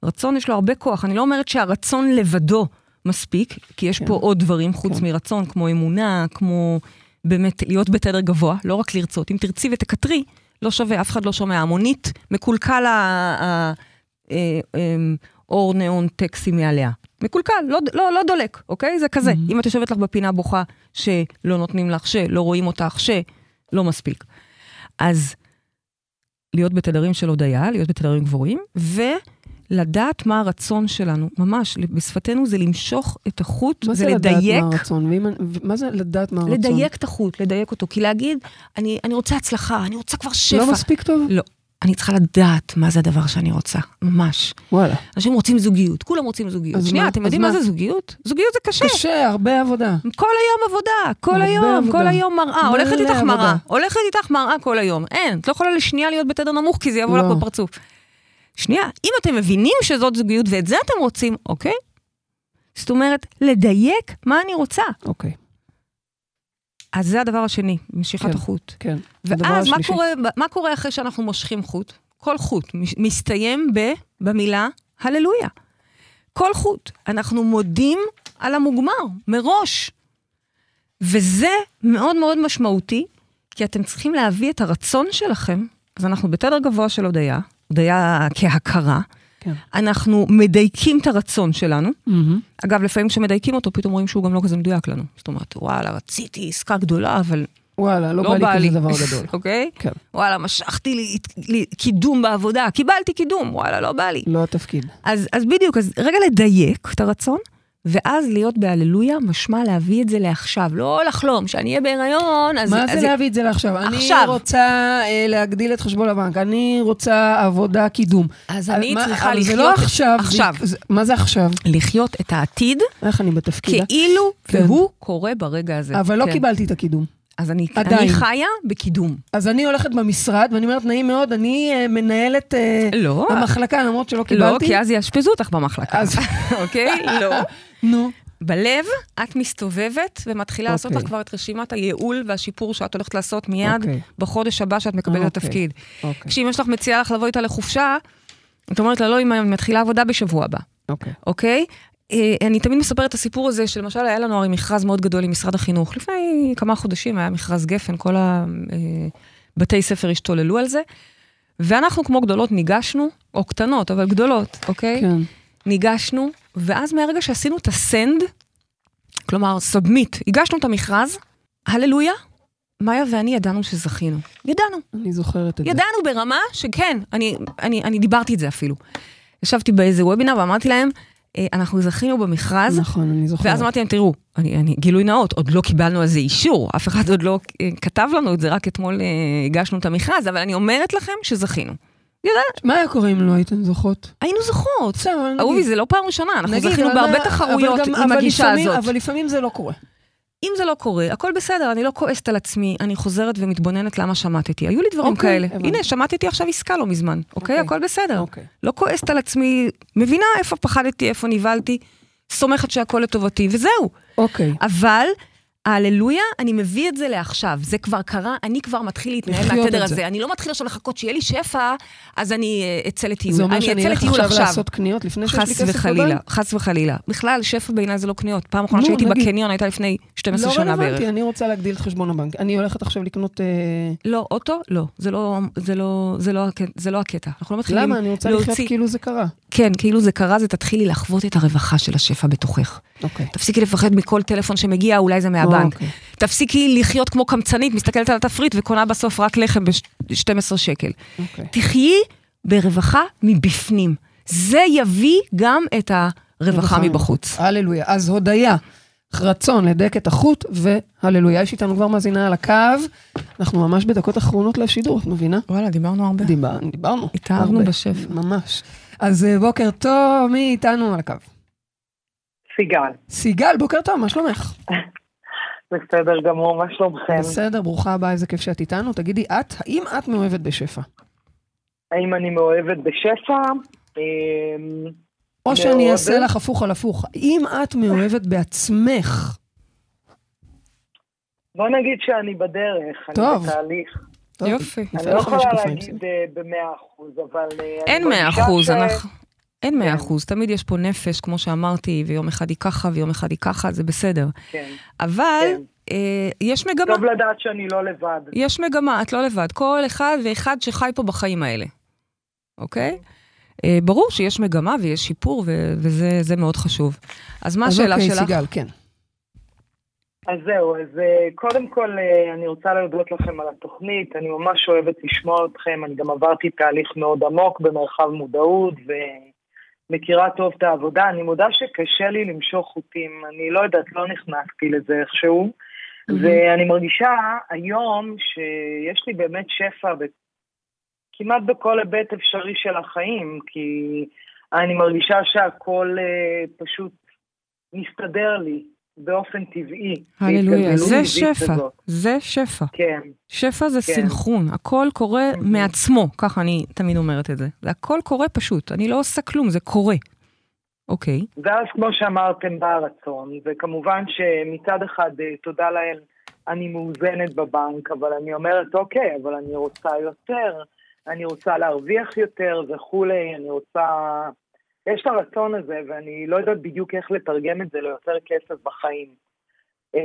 רצון יש לו הרבה כוח, אני לא אומרת שהרצון לבדו מספיק, כי יש כן. פה עוד דברים חוץ כן. מרצון, כמו אמונה, כמו באמת להיות בתדר גבוה, לא רק לרצות. אם תרצי ותקטרי, לא שווה, אף אחד לא שומע. המונית, מקולקל ה- ה- אה, אמ, ניאון טקסי מעליה. מקולקל, לא, לא, לא דולק, אוקיי? זה כזה. Mhm. אם את יושבת לך בפינה בוכה, שלא נותנים לך, שלא רואים אותך, שלא מספיק. אז להיות בתדרים של הודיה, להיות בתדרים גבוהים, ולדעת מה הרצון שלנו, ממש, בשפתנו זה למשוך את החוט מה זה לדעת ולדייק. מה הרצון? אני- מה זה לדעת מה הרצון? לדייק את החוט, לדייק אותו. כי להגיד, אני, אני רוצה הצלחה, אני רוצה כבר שפע. לא מספיק טוב? לא. אני צריכה לדעת מה זה הדבר שאני רוצה, ממש. וואלה. אנשים רוצים זוגיות, כולם רוצים זוגיות. שנייה, מה? אתם יודעים מה מה? זה זוגיות? זוגיות זה קשה. קשה, הרבה עבודה. כל היום עבודה, כל היום, עבודה. כל היום מראה. הולכת איתך עבודה. מראה, הולכת איתך מראה כל היום. אין, את לא יכולה לשנייה להיות בתדר נמוך, כי זה יבוא לא. לך בפרצוף. שנייה, אם אתם מבינים שזאת זוגיות ואת זה אתם רוצים, אוקיי? זאת אומרת, לדייק מה אני רוצה. אוקיי, אז זה הדבר השני, משיכת כן. החוט. כן. ואז מה. קורה, מה קורה אחרי שאנחנו מושכים חוט? כל חוט מסתיים ב, במילה הללויה. כל חוט. אנחנו מודים על המוגמר, מראש. וזה מאוד מאוד משמעותי, כי אתם צריכים להביא את הרצון שלכם, אז אנחנו בתדר גבוה של הודיה, הודיה כהכרה, כן. אנחנו מדייקים את הרצון שלנו. מהמם. אגב, לפעמים כשמדייקים אותו, פתאום רואים שהוא גם לא כזה מדויק לנו. זאת אומרת, וואלה, רציתי עסקה גדולה, אבל וואלה, לא לא בא לי לי. כזה דבר גדול. אוקיי? כן. וואלה, משכתי לי, לי קידום בעבודה, קיבלתי קידום, וואלה, לא בא לי. לא התפקיד. אז, אז בדיוק, אז רגע לדייק את הרצון, ואז להיות בהללויה, משמע להביא את זה לעכשיו, לא לחלום, שאני אהיה בהיריון, אז... מה אז זה להביא את זה לעכשיו? אני עכשיו. רוצה אה, להגדיל את חשבון הבנק, אני רוצה עבודה, קידום. אז אני מה- צריכה אבל זה לחיות... לא את- עכשיו. זה- עכשיו. זה- מה זה עכשיו? לחיות את העתיד, איך אני בתפקיד? כאילו כן. והוא קורה ברגע הזה. אבל לא כן. קיבלתי את הקידום. אז אני, עדיין. אני חיה בקידום. אז אני הולכת במשרד, ואני אומרת, נעים מאוד, אני אה, מנהלת אה, לא, המחלקה, למרות שלא לא, קיבלתי. כי אז יאשפזו אותך במחלקה. אז- אוקיי? לא. נו, בלב, את מסתובבת ומתחילה לעשות לך אוקיי. כבר את רשימת הייעול והשיפור שאת הולכת לעשות מיד אוקיי. בחודש הבא שאת מקבלת את אוקיי. התפקיד. אוקיי, כשאם יש לך מציעה לך לבוא איתה לחופשה, את אומרת לה, לא, אם אני מתחילה עבודה בשבוע הבא, אוקיי. אוקיי? אה, אני תמיד מספרת את הסיפור הזה, שלמשל היה לנו הרי מכרז מאוד גדול עם משרד החינוך. לפני כמה חודשים היה מכרז גפן, כל הבתי ספר השתוללו על זה. ואנחנו כמו גדולות ניגשנו, או קטנות, אבל גדולות, אוקיי? כן. ניגשנו, ואז מהרגע שעשינו את ה send, כלומר, submit, הגשנו את המכרז, הללויה, מאיה ואני ידענו שזכינו. ידענו. אני זוכרת את זה. ידענו ברמה שכן, אני, אני, אני דיברתי את זה אפילו. ישבתי באיזה וובינר ואמרתי להם, "אה, אנחנו זכינו במכרז, נכון, אני זוכרת. ואז אמרתי להם, תראו, אני, אני, גילוי נאות, עוד לא קיבלנו על זה אישור, אף אחד עוד לא אה, כתב לנו את זה, רק אתמול אה, הגשנו את המכרז, אבל אני אומרת לכם שזכינו. יודעת, מה היה קורה אם לא הייתן זוכות? היינו זוכות. אהובי, זה לא פעם ראשונה, אנחנו זכינו בהרבה תחרויות עם הגישה לפעמים- הזאת. אבל לפעמים זה לא קורה. אם זה לא קורה, הכל בסדר, אני לא כועסת על עצמי, אני חוזרת ומתבוננת למה שמטתי. היו לי דברים אוקיי, כאלה. הבנתי. הנה, שמטתי עכשיו עסקה לא מזמן, אוקיי? אוקיי. הכל בסדר. אוקיי. לא כועסת על עצמי, מבינה איפה פחדתי, איפה נבהלתי, סומכת שהכל לטובתי, וזהו. אוקיי. אבל, ההללויה, אני מביא את זה לעכשיו. זה כבר קרה, אני כבר מתחיל להתנהל לחיות מהתדר הזה. זה. אני לא מתחיל עכשיו לחכות שיהיה לי שפע, אז אני אה, אצא לטיול. זה אומר אני שאני אלך עכשיו. לעשות קניות לפני שיש לי חס כסף וחלילה, בבנק? חס וחלילה. בכלל, שפע בעיניי זה לא קניות. פעם אחרונה שהייתי. בקניון הייתה לפני 12 לא שנה בערך. רלוונטי, אני רוצה להגדיל את חשבון הבנק. אני הולכת עכשיו לקנות... אה, לא, אוטו? לא. זה לא, זה לא, זה לא, הקטע- לא. אנחנו לא מתחילים למה? אני רוצה לחיות להוציא- כאילו זה קרה. כן, כאילו זה קרה, זה תתחילי לחוות את הרווחה של השפע בתוכך. אוקיי. תפסיקי לפחד מכל טלפון שמגיע, אולי זה מהבנק. אוקיי. תפסיקי לחיות כמו קמצנית, מסתכלת על התפריט וקונה בסוף רק לחם ב-12 שקל. אוקיי. תחיי ברווחה מבפנים. זה יביא גם את הרווחה מבחוץ. הללויה. אז הודיה, רצון לדק את החוט, והללויה. יש איתנו כבר מאזינה על הקו. אנחנו ממש בדקות אחרונות לשידור, את מבינה? וואלה, דיברנו הרבה. דיבר, דיברנו. התאהבנו הרבה. בשפע. ממש. אז אה, בוקר טוב, מי איתנו על הקו? סיגל. סיגל, בוקר טוב, מה שלומך? בסדר גמור, מה שלומכם? בסדר, ברוכה הבאה, איזה כיף שאת איתנו. תגידי, את, האם את מאוהבת בשפע? האם אני מאוהבת בשפע? אמ, או שאני. אעשה לך הפוך על הפוך. אם את מאוהבת בעצמך, בוא נגיד שאני בדרך, טוב. אני בתהליך. טוב, יופי. אני לא יכולה להגיד. אה, במאה אחוז, אבל... אה, אני אין מאה אחוז, ש- אנחנו... אין מאה כן. אחוז, תמיד יש פה נפש, כמו שאמרתי, ויום אחד היא ככה ויום אחד היא ככה, זה בסדר. כן. אבל כן. אה, יש מגמה, טוב לדעת שאני לא לבד. יש מגמה, את לא לבד. כל אחד ואחד שחי פה בחיים האלה, אוקיי? אה, ברור שיש מגמה ויש שיפור, ו- וזה זה מאוד חשוב. אז מה אז השאלה אוקיי, שלך? סיגל, כן. אז זהו, אז אה, קודם כל אה, אני רוצה להודות לכם על התוכנית, אני ממש אוהבת לשמוע אתכם, אני גם עברתי תהליך מאוד עמוק במרחב מודעות ומכירה טוב את העבודה, אני מודה שקשה לי למשוך חוטים, אני לא יודעת, לא נכנסתי לזה איכשהו, ואני מרגישה היום שיש לי באמת שפע כמעט בכל היבט אפשרי של החיים, כי אני מרגישה שהכל אה, פשוט מסתדר לי באופן טבעי. הללויה, זה שפע, כזאת. זה שפע. כן, שפע זה כן. סינכרון, הכל קורה מעצמו, ככה אני תמיד אומרת את זה. הכל קורה פשוט, אני לא עושה כלום, זה קורה. אוקיי, ואז כמו שאמרתם, בא הרצון, וכמובן שמצד אחד, אה, תודה לאל, אני מאוזנת בבנק, אבל אני אומרת, אוקיי, אבל אני רוצה יותר, אני רוצה להרוויח יותר וכולי, אני רוצה... יש את הרצון הזה, ואני לא יודעת בדיוק איך לתרגם את זה ליותר כסף בחיים. אמ,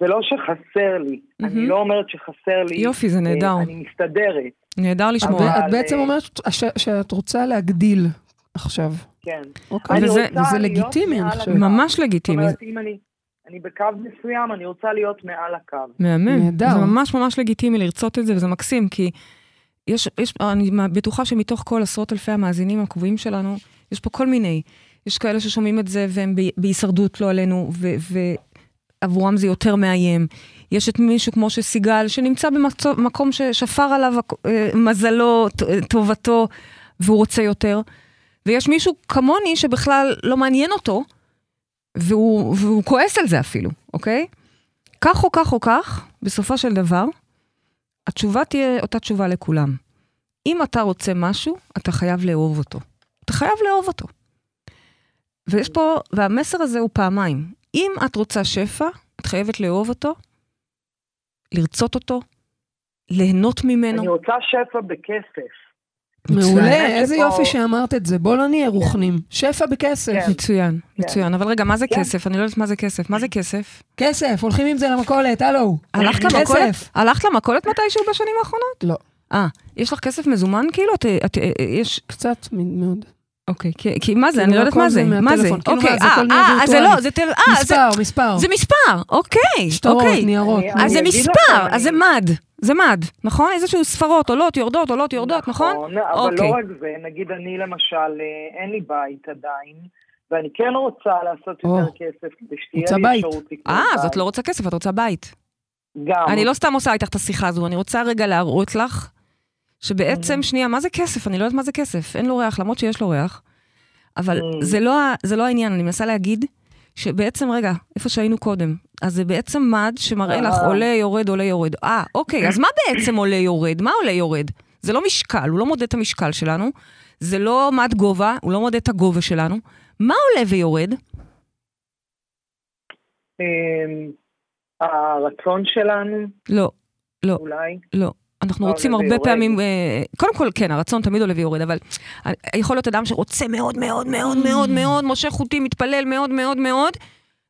זה לא שחסר לי, מהמם. אני לא אומרת שחסר לי, יופי, זה נהדר. אה, אני מסתדרת, נהדר לשמוע. אבל- ואת בעצם אומרת ש- שאת רוצה להגדיל עכשיו. כן. אוקיי. וזה- וזה לגיטימי, אני חושבת. ממש זאת לגיטימי, אומרת, אם אני, אני בקו מסוים, אני רוצה להיות מעל הקו. מהמם. נהדר. זה ממש ממש לגיטימי לרצות את זה, וזה מקסים, כי יש, יש, אני בטוחה שמתוך כל עשרות אלפי המאזינים הקבועים שלנו, יש פה כל מיני. יש כאלה ששומעים את זה והם בהישרדות, לא עלינו, ועבורם זה יותר מאיים. יש את מישהו כמו שסיגל, שנמצא במקום ששפר עליו אה, מזלו, אה, טובתו, והוא רוצה יותר. ויש מישהו כמוני שבכלל לא מעניין אותו, והוא, והוא כועס על זה אפילו, אוקיי? כך או כך או כך, בסופו של דבר, התשובה תהיה אותה תשובה לכולם. אם אתה רוצה משהו, אתה חייב לאהוב אותו. אתה חייב לאהוב אותו. ויש פה, והמסר הזה הוא פעמיים. אם את רוצה שפע, את חייבת לאהוב אותו, לרצות אותו, ליהנות ממנו. אני רוצה שפע בכסף. מעולה, איזה שפה- יופי שאמרת את זה. בוא לא נהיה רוחנים. שפע בכסף. כן. מצוין, מצוין. אבל רגע, מה זה כן. כסף? אני לא יודעת מה זה כסף. מה זה כסף? כסף, הולכים עם זה למכולת, הלו. הלכת. למכולת? הלכת למכולת מתישהו בשנים האחרונות? לא. אה, יש לך כסף מזומן כאילו? את, את, את, יש... קצת מאוד. אוקיי, כי, כי מה זה? כאילו, אני לא יודעת מה זה. מה זה? כאילו, אוקיי, מה, זה אה, אה, אז זה. לא, זה טל... אה, זה, מספר, מספר. זה מספר, אוקיי, שטרות, אוקיי. ניירות. אז זה אגיד מספר, אז זה מד, זה מד, נכון? איזשהו ספרות, עולות, יורדות, עולות, יורדות, נכון? אבל אוקיי. לא רק זה, נגיד אני למשל, אה, אין לי בית עדיין, ואני כן רוצה לעשות יותר כסף כדי שתהיה לי בית. אפשרות לקנות אה, בית. אז את לא רוצה כסף, את רוצה בית. גם. אני לא סתם עושה איתך את השיחה הזו, אני רוצה רגע להראות לך שבעצם, שנייה, מה זה כסף? אני לא יודעת מה זה כסף. אין לו ריח, למרות שיש לו ריח. אבל Mm. זה לא זה לא העניין, אני מנסה להגיד שבעצם, רגע, איפה שהיינו קודם, אז זה בעצם מד שמראה לך אה. עולה, יורד, עולה, יורד. אה, אוקיי, אז מה בעצם עולה, יורד? מה עולה, יורד? זה לא משקל, הוא לא מודד את המשקל שלנו, זה לא מד גובה, הוא לא מודד את הגובה שלנו. מה עולה ויורד? אמ, הרצון שלנו, לא, לא. אולי. לא. אנחנו רוצים הרבה ויורד. פעמים, אה, קודם כל, כן, הרצון תמיד עולה ויורד, אבל יכול להיות אדם שרוצה מאוד מאוד מאוד מאוד מאוד, מושך חוטים, מתפלל מאוד מאוד מאוד,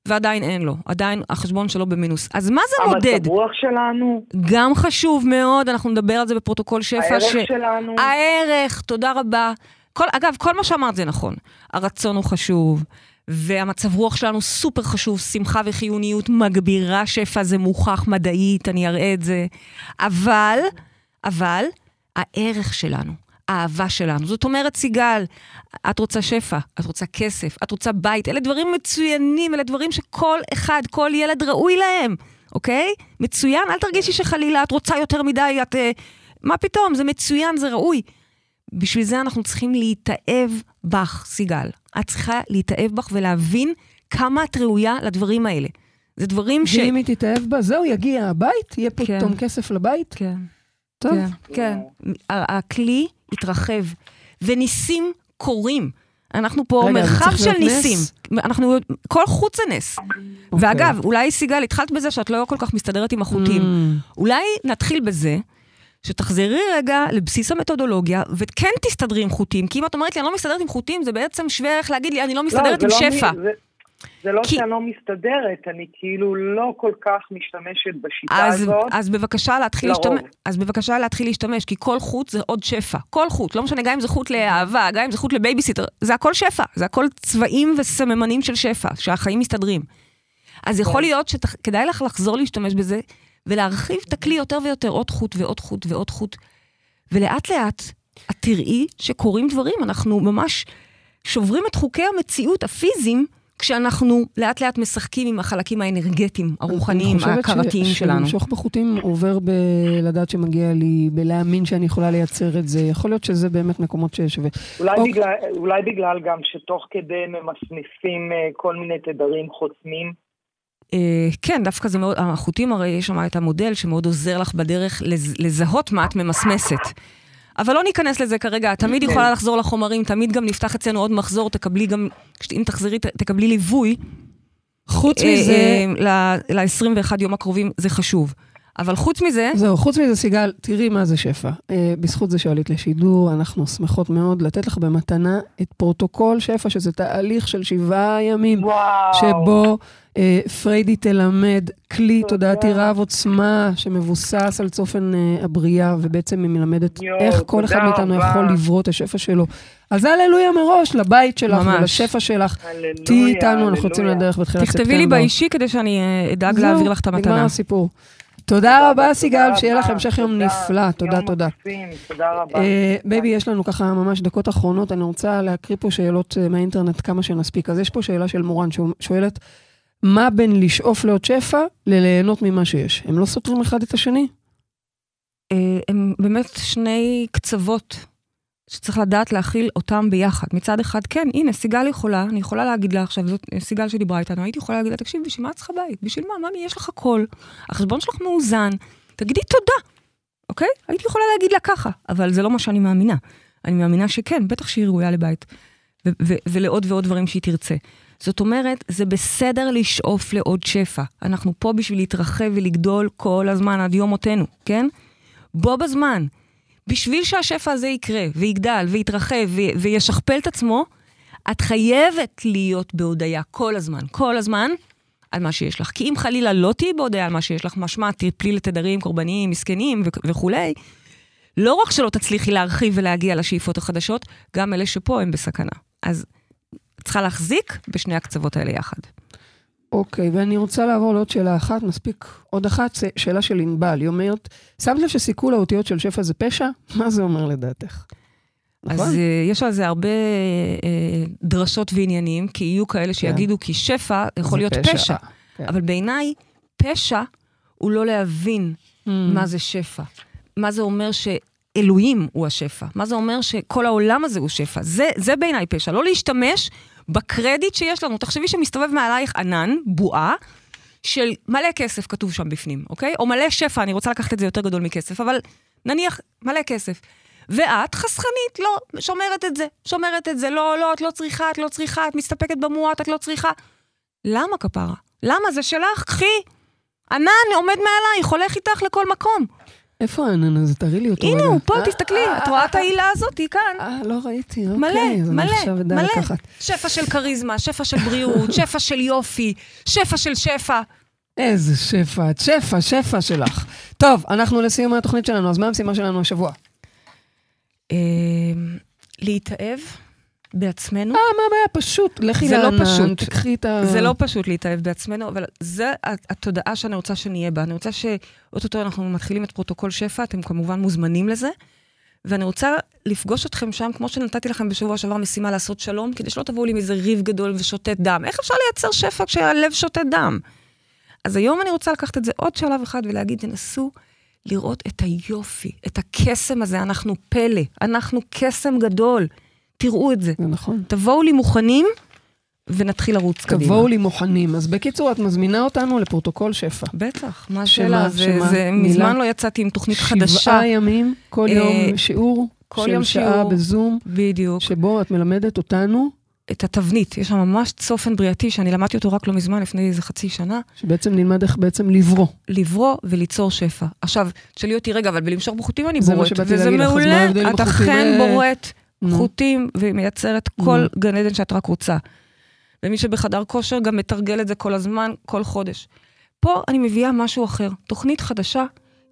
ועדיין אין לו, עדיין החשבון שלו במינוס. אז מה זה מודד? המצב רוח שלנו, גם חשוב מאוד, אנחנו נדבר על זה בפרוטוקול שפע, הערך ש... שלנו. הערך, תודה רבה. כל, אגב, כל מה שאמרת זה נכון. הרצון הוא חשוב, והמצב רוח שלנו סופר חשוב, שמחה וחיוניות מגבירה שפע, זה מוכח מדעית, אני אראה את זה. אבל, אבל, הערך שלנו, האהבה שלנו. זאת אומרת, סיגל, את רוצה שפע, את רוצה כסף, את רוצה בית, אלה דברים מצוינים, אלה דברים שכל אחד, כל ילד ראוי להם, אוקיי? מצוין, אל תרגישי שחלילה את רוצה יותר מדי, את... אה, מה פתאום, זה מצוין, זה ראוי. בשביל זה אנחנו צריכים להתאהב בך, סיגל. את צריכה להתאהב בך ולהבין כמה את ראויה לדברים האלה. זה דברים ש... ואם היא תתאהב בה, זהו, יגיע הבית, יהיה כן. פתאום כסף לבית. כן. טוב. כן, כן. הכלי התרחב, וניסים קורים. אנחנו פה רגע, מרחב של להיות נס? ניסים. אנחנו, כל חוט זה נס. אוקיי. ואגב, אולי סיגל, התחלת בזה שאת לא כל כך מסתדרת עם החוטים. Mm. אולי נתחיל בזה שתחזרי רגע לבסיס המתודולוגיה, וכן תסתדרי עם חוטים, כי אם את אומרת לי, אני לא מסתדרת עם חוטים, זה בעצם שווה ערך להגיד לי, אני לא מסתדרת עם זה לא שפע. מי- זה- זה לא כי- שאני לא מסתדרת, אני כאילו לא כל כך משתמשת בשיטה אז, הזאת. אז בבקשה להתחיל לרוב. להשתמש, אז בבקשה להתחיל להשתמש, כי כל חוט זה עוד שפע. כל חוט, לא משנה, גם אם זה חוט לאהבה, גם אם זה חוט לבייביסיטר, זה הכל שפע. זה הכל צבעים וסממנים של שפע, שהחיים מסתדרים. אז יכול להיות שכדאי לך לחזור להשתמש בזה, ולהרחיב את הכלי יותר ויותר, עוד חוט ועוד חוט ועוד חוט. ולאט לאט את תראי שקורים דברים, אנחנו ממש שוברים את חוקי המציאות הפיזיים, כשאנחנו לאט לאט משחקים עם החלקים האנרגטיים, הרוחניים, אני חושבת ההכרתיים ש- שלנו. שלמשוך בחוטים עובר בלדעת שמגיע לי, בלהאמין שאני יכולה לייצר את זה. יכול להיות שזה באמת מקומות ששווה. אולי, אוקיי. בגלל, אולי בגלל גם שתוך כדי ממסמסים אה, כל מיני תדרים חוסמים. אה, כן, דווקא זה מאוד, החוטים הרי יש שם את המודל שמאוד עוזר לך בדרך לז, לזהות מה את ממסמסת. אבל לא ניכנס לזה כרגע, את תמיד יכולה לחזור לחומרים, תמיד גם נפתח אצלנו עוד מחזור, תקבלי גם, אם תחזרי, תקבלי ליווי. חוץ אה, מזה, ל-21 יום הקרובים, זה חשוב. אבל חוץ מזה, זהו, חוץ מזה, סיגל, תראי מה זה שפע. אה, בזכות זה שעלית לשידור, אנחנו שמחות מאוד לתת לך במתנה את פרוטוקול שפע, שזה תהליך של שבעה ימים, וואו. שבו אה, פריידי תלמד כלי תודה. תודעתי רב עוצמה, שמבוסס על צופן אה, הבריאה, ובעצם היא מלמדת איך כל אחד מאיתנו. יכול לברוא את השפע שלו. אז הללויה מראש, לבית שלך ממש. ולשפע שלך. תהיי איתנו, אנחנו. יוצאים לדרך בתחילת ספטמבר. תכתבי לי באישי כדי שאני אה, אדאג להעביר לך את נגמר המתנה. הסיפור. תודה רבה, סיגל, שיהיה לך המשך יום תודה, נפלא. תודה, תודה. מקסים, תודה רבה. בייבי, יש לנו ככה ממש דקות אחרונות, אני רוצה להקריא פה שאלות מהאינטרנט כמה שנספיק. אז יש פה שאלה של מורן ששואלת, מה בין לשאוף לעוד שפע לליהנות ממה שיש? הם לא סותרים אחד את השני? אה, הם באמת שני קצוות שצריך לדעת להכיל אותם ביחד. מצד אחד, כן, הנה, סיגל יכולה, אני יכולה להגיד לה עכשיו, זאת סיגל שדיברה איתנו, הייתי יכולה להגיד לה, תקשיב, בשביל מה את צריכה בית? בשביל מה? ממי, יש לך הכל, החשבון שלך מאוזן, תגידי תודה, אוקיי? הייתי יכולה להגיד לה ככה, אבל זה לא מה שאני מאמינה. אני מאמינה שכן, בטח שהיא ראויה לבית, ולעוד ועוד דברים שהיא תרצה. זאת אומרת, זה בסדר לשאוף לעוד שפע. אנחנו פה בשביל להתרחב ולגדול כל הזמן עד יום מותנו, כן? בו בזמן, בשביל שהשפע הזה יקרה, ויגדל, ויתרחב, וישכפל את עצמו, את חייבת להיות בהודיה כל הזמן, כל הזמן, על מה שיש לך. כי אם חלילה לא תהיי בהודיה על מה שיש לך, משמע תפלי לתדרים קורבניים, מסכנים וכולי, לא רק שלא תצליחי להרחיב ולהגיע לשאיפות החדשות, גם אלה שפה הם בסכנה. אז צריכה להחזיק בשני הקצוות האלה יחד. אוקיי, ואני רוצה לעבור לעוד שאלה אחת, מספיק עוד אחת, ש- שאלה של ענבל. היא אומרת, שמת לב שסיכול האותיות של שפע זה פשע? מה זה אומר לדעתך? אז נכון? אה, יש על זה הרבה אה, דרשות ועניינים, כי יהיו כאלה שיגידו כי שפע יכול להיות פשע. כן. אבל בעיניי, פשע הוא לא להבין Mm. מה זה שפע. מה זה אומר שאלוהים הוא השפע. מה זה אומר שכל העולם הזה הוא שפע. זה, זה בעיניי פשע. לא להשתמש בקרדיט שיש לנו. תחשבי שמסתובב מעלייך ענן, בועה, של מלא כסף כתוב שם בפנים, אוקיי? או מלא שפע, אני רוצה לקחת את זה יותר גדול מכסף, אבל נניח מלא כסף. ואת חסכנית, לא, שומרת את זה, שומרת את זה, לא, לא, את לא צריכה, את לא צריכה, את מסתפקת במועט, את לא צריכה. למה כפרה? למה? זה שלך, קחי. ענן עומד מעלייך, הולך איתך לכל מקום. איפה הענן הזה? תראי לי אותו הנה. הוא פה, אה, תסתכלי, אה, את רואה את העילה הזאת, היא כאן. אה, לא ראיתי, אוקיי. מלא, מלא, מלא. שפע של כריזמה, שפע של בריאות, שפע של יופי, שפע של שפע. איזה שפע, את שפע, שפע שלך. טוב, אנחנו לסיום התוכנית שלנו, אז מה המשימה שלנו השבוע? אה, להתאהב בעצמנו. אה, מה הבעיה? פשוט, לכי זה לא לענן, פשוט. תקחי את ה... זה לא פשוט להתאהב בעצמנו, אבל זה התודעה שאני רוצה שנהיה בה. אני רוצה שאו-טו-טו אנחנו מתחילים את פרוטוקול שפע, אתם כמובן מוזמנים לזה. ואני רוצה לפגוש אתכם שם, כמו שנתתי לכם בשבוע שעבר משימה לעשות שלום, כדי שלא תבואו לי עם איזה ריב גדול ושותת דם. איך אפשר לייצר שפע כשהלב שותת דם? אז היום אני רוצה לקחת את זה עוד שלב אחד ולהגיד, תנסו לראות את היופי, את הקסם הזה. אנחנו פלא, אנחנו קסם גדול. תראו את זה. זה נכון. תבואו לי מוכנים ונתחיל לרוץ קדימה. תבואו לי מוכנים. אז בקיצור, את מזמינה אותנו לפרוטוקול שפע. בטח, מה השאלה? זה, שמה? זה מילה? מזמן לא יצאתי עם תוכנית חדשה. שבעה ימים, כל אה, יום שיעור כל של יום שעה שיעור. בזום, בדיוק. שבו את מלמדת אותנו, את התבנית, יש שם ממש צופן בריאתי, שאני למדתי אותו רק לא מזמן, לפני איזה חצי שנה, שבעצם נלמד איך בעצם לברוא. לברוא וליצור שפע. עכשיו, תשאלי אותי, רגע, אבל בלמשוך בחוטים אני זה מה שבאתי וזה להגיד לך, אז מה מעולה, ההבדל את אכן אה, בוראת נו. חוטים ומייצרת כל נו. גן עדן שאת רק רוצה. ומי שבחדר כושר גם מתרגל את זה כל הזמן, כל חודש. פה אני מביאה משהו אחר, תוכנית חדשה,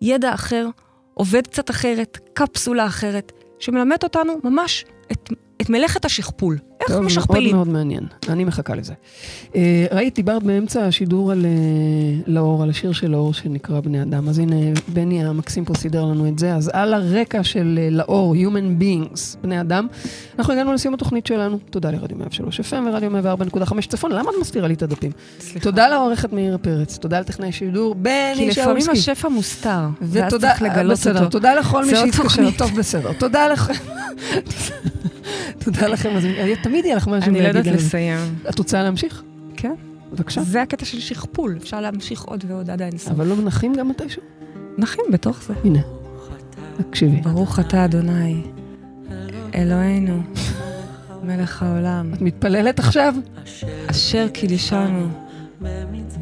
ידע אחר, עובד קצת אחרת, קפסולה אחרת, שמלמד אותנו ממש את, את מלאכת השכפול. איך טוב, משכפלים. מאוד מאוד מעניין, אני מחכה לזה. אה, ראית, דיברת באמצע השידור על אה, לאור, על השיר של לאור שנקרא בני אדם, אז הנה, בני המקסים פה סידר לנו את זה, אז על הרקע של אה, לאור, Human Beings, בני אדם, אנחנו הגענו לסיום התוכנית שלנו. תודה לרדיו 103 FM ורדיו 104.5 צפון, למה את מסתירה לי את הדפים? סליחה. תודה לעורכת מאירה פרץ, תודה לטכנאי שידור, כי בני לפעמים שאולסקי. השפע מוסתר, ואז צריך לגלות בסדר, אותו. תודה לכל מי שהתקשר. טוב בסדר, תודה לכם, תודה לכם, אז תמיד יהיה לך משהו אני לא להגיד יודעת לנו. לסיים. את רוצה להמשיך? כן. בבקשה. זה הקטע של שכפול, אפשר להמשיך עוד ועוד עד האינסוף. אבל לא מנחים גם מתישהו? נחים בתוך זה. הנה, תקשיבי. ברוך אתה אדוני, אלוהינו, מלך העולם, את מתפללת עכשיו? אשר קידשנו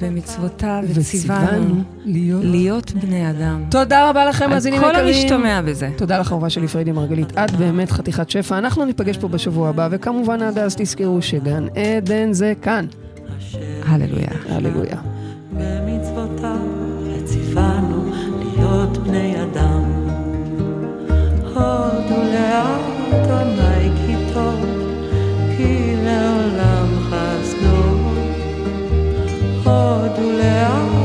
במצוותיו וציוונו להיות. להיות בני אדם. תודה רבה לכם, על מאזינים כל יקרים. המשתמע בזה. תודה לך, אהובה שלי פריידי מרגלית. את באמת חתיכת שפע. אנחנו ניפגש פה בשבוע הבא, וכמובן עד אז תזכרו שגן עדן זה כאן. הללויה. הללויה. במצוותיו וציוונו להיות בני אדם. הודו לאדוני כי טוב, כי לעולם. הודו לאדוני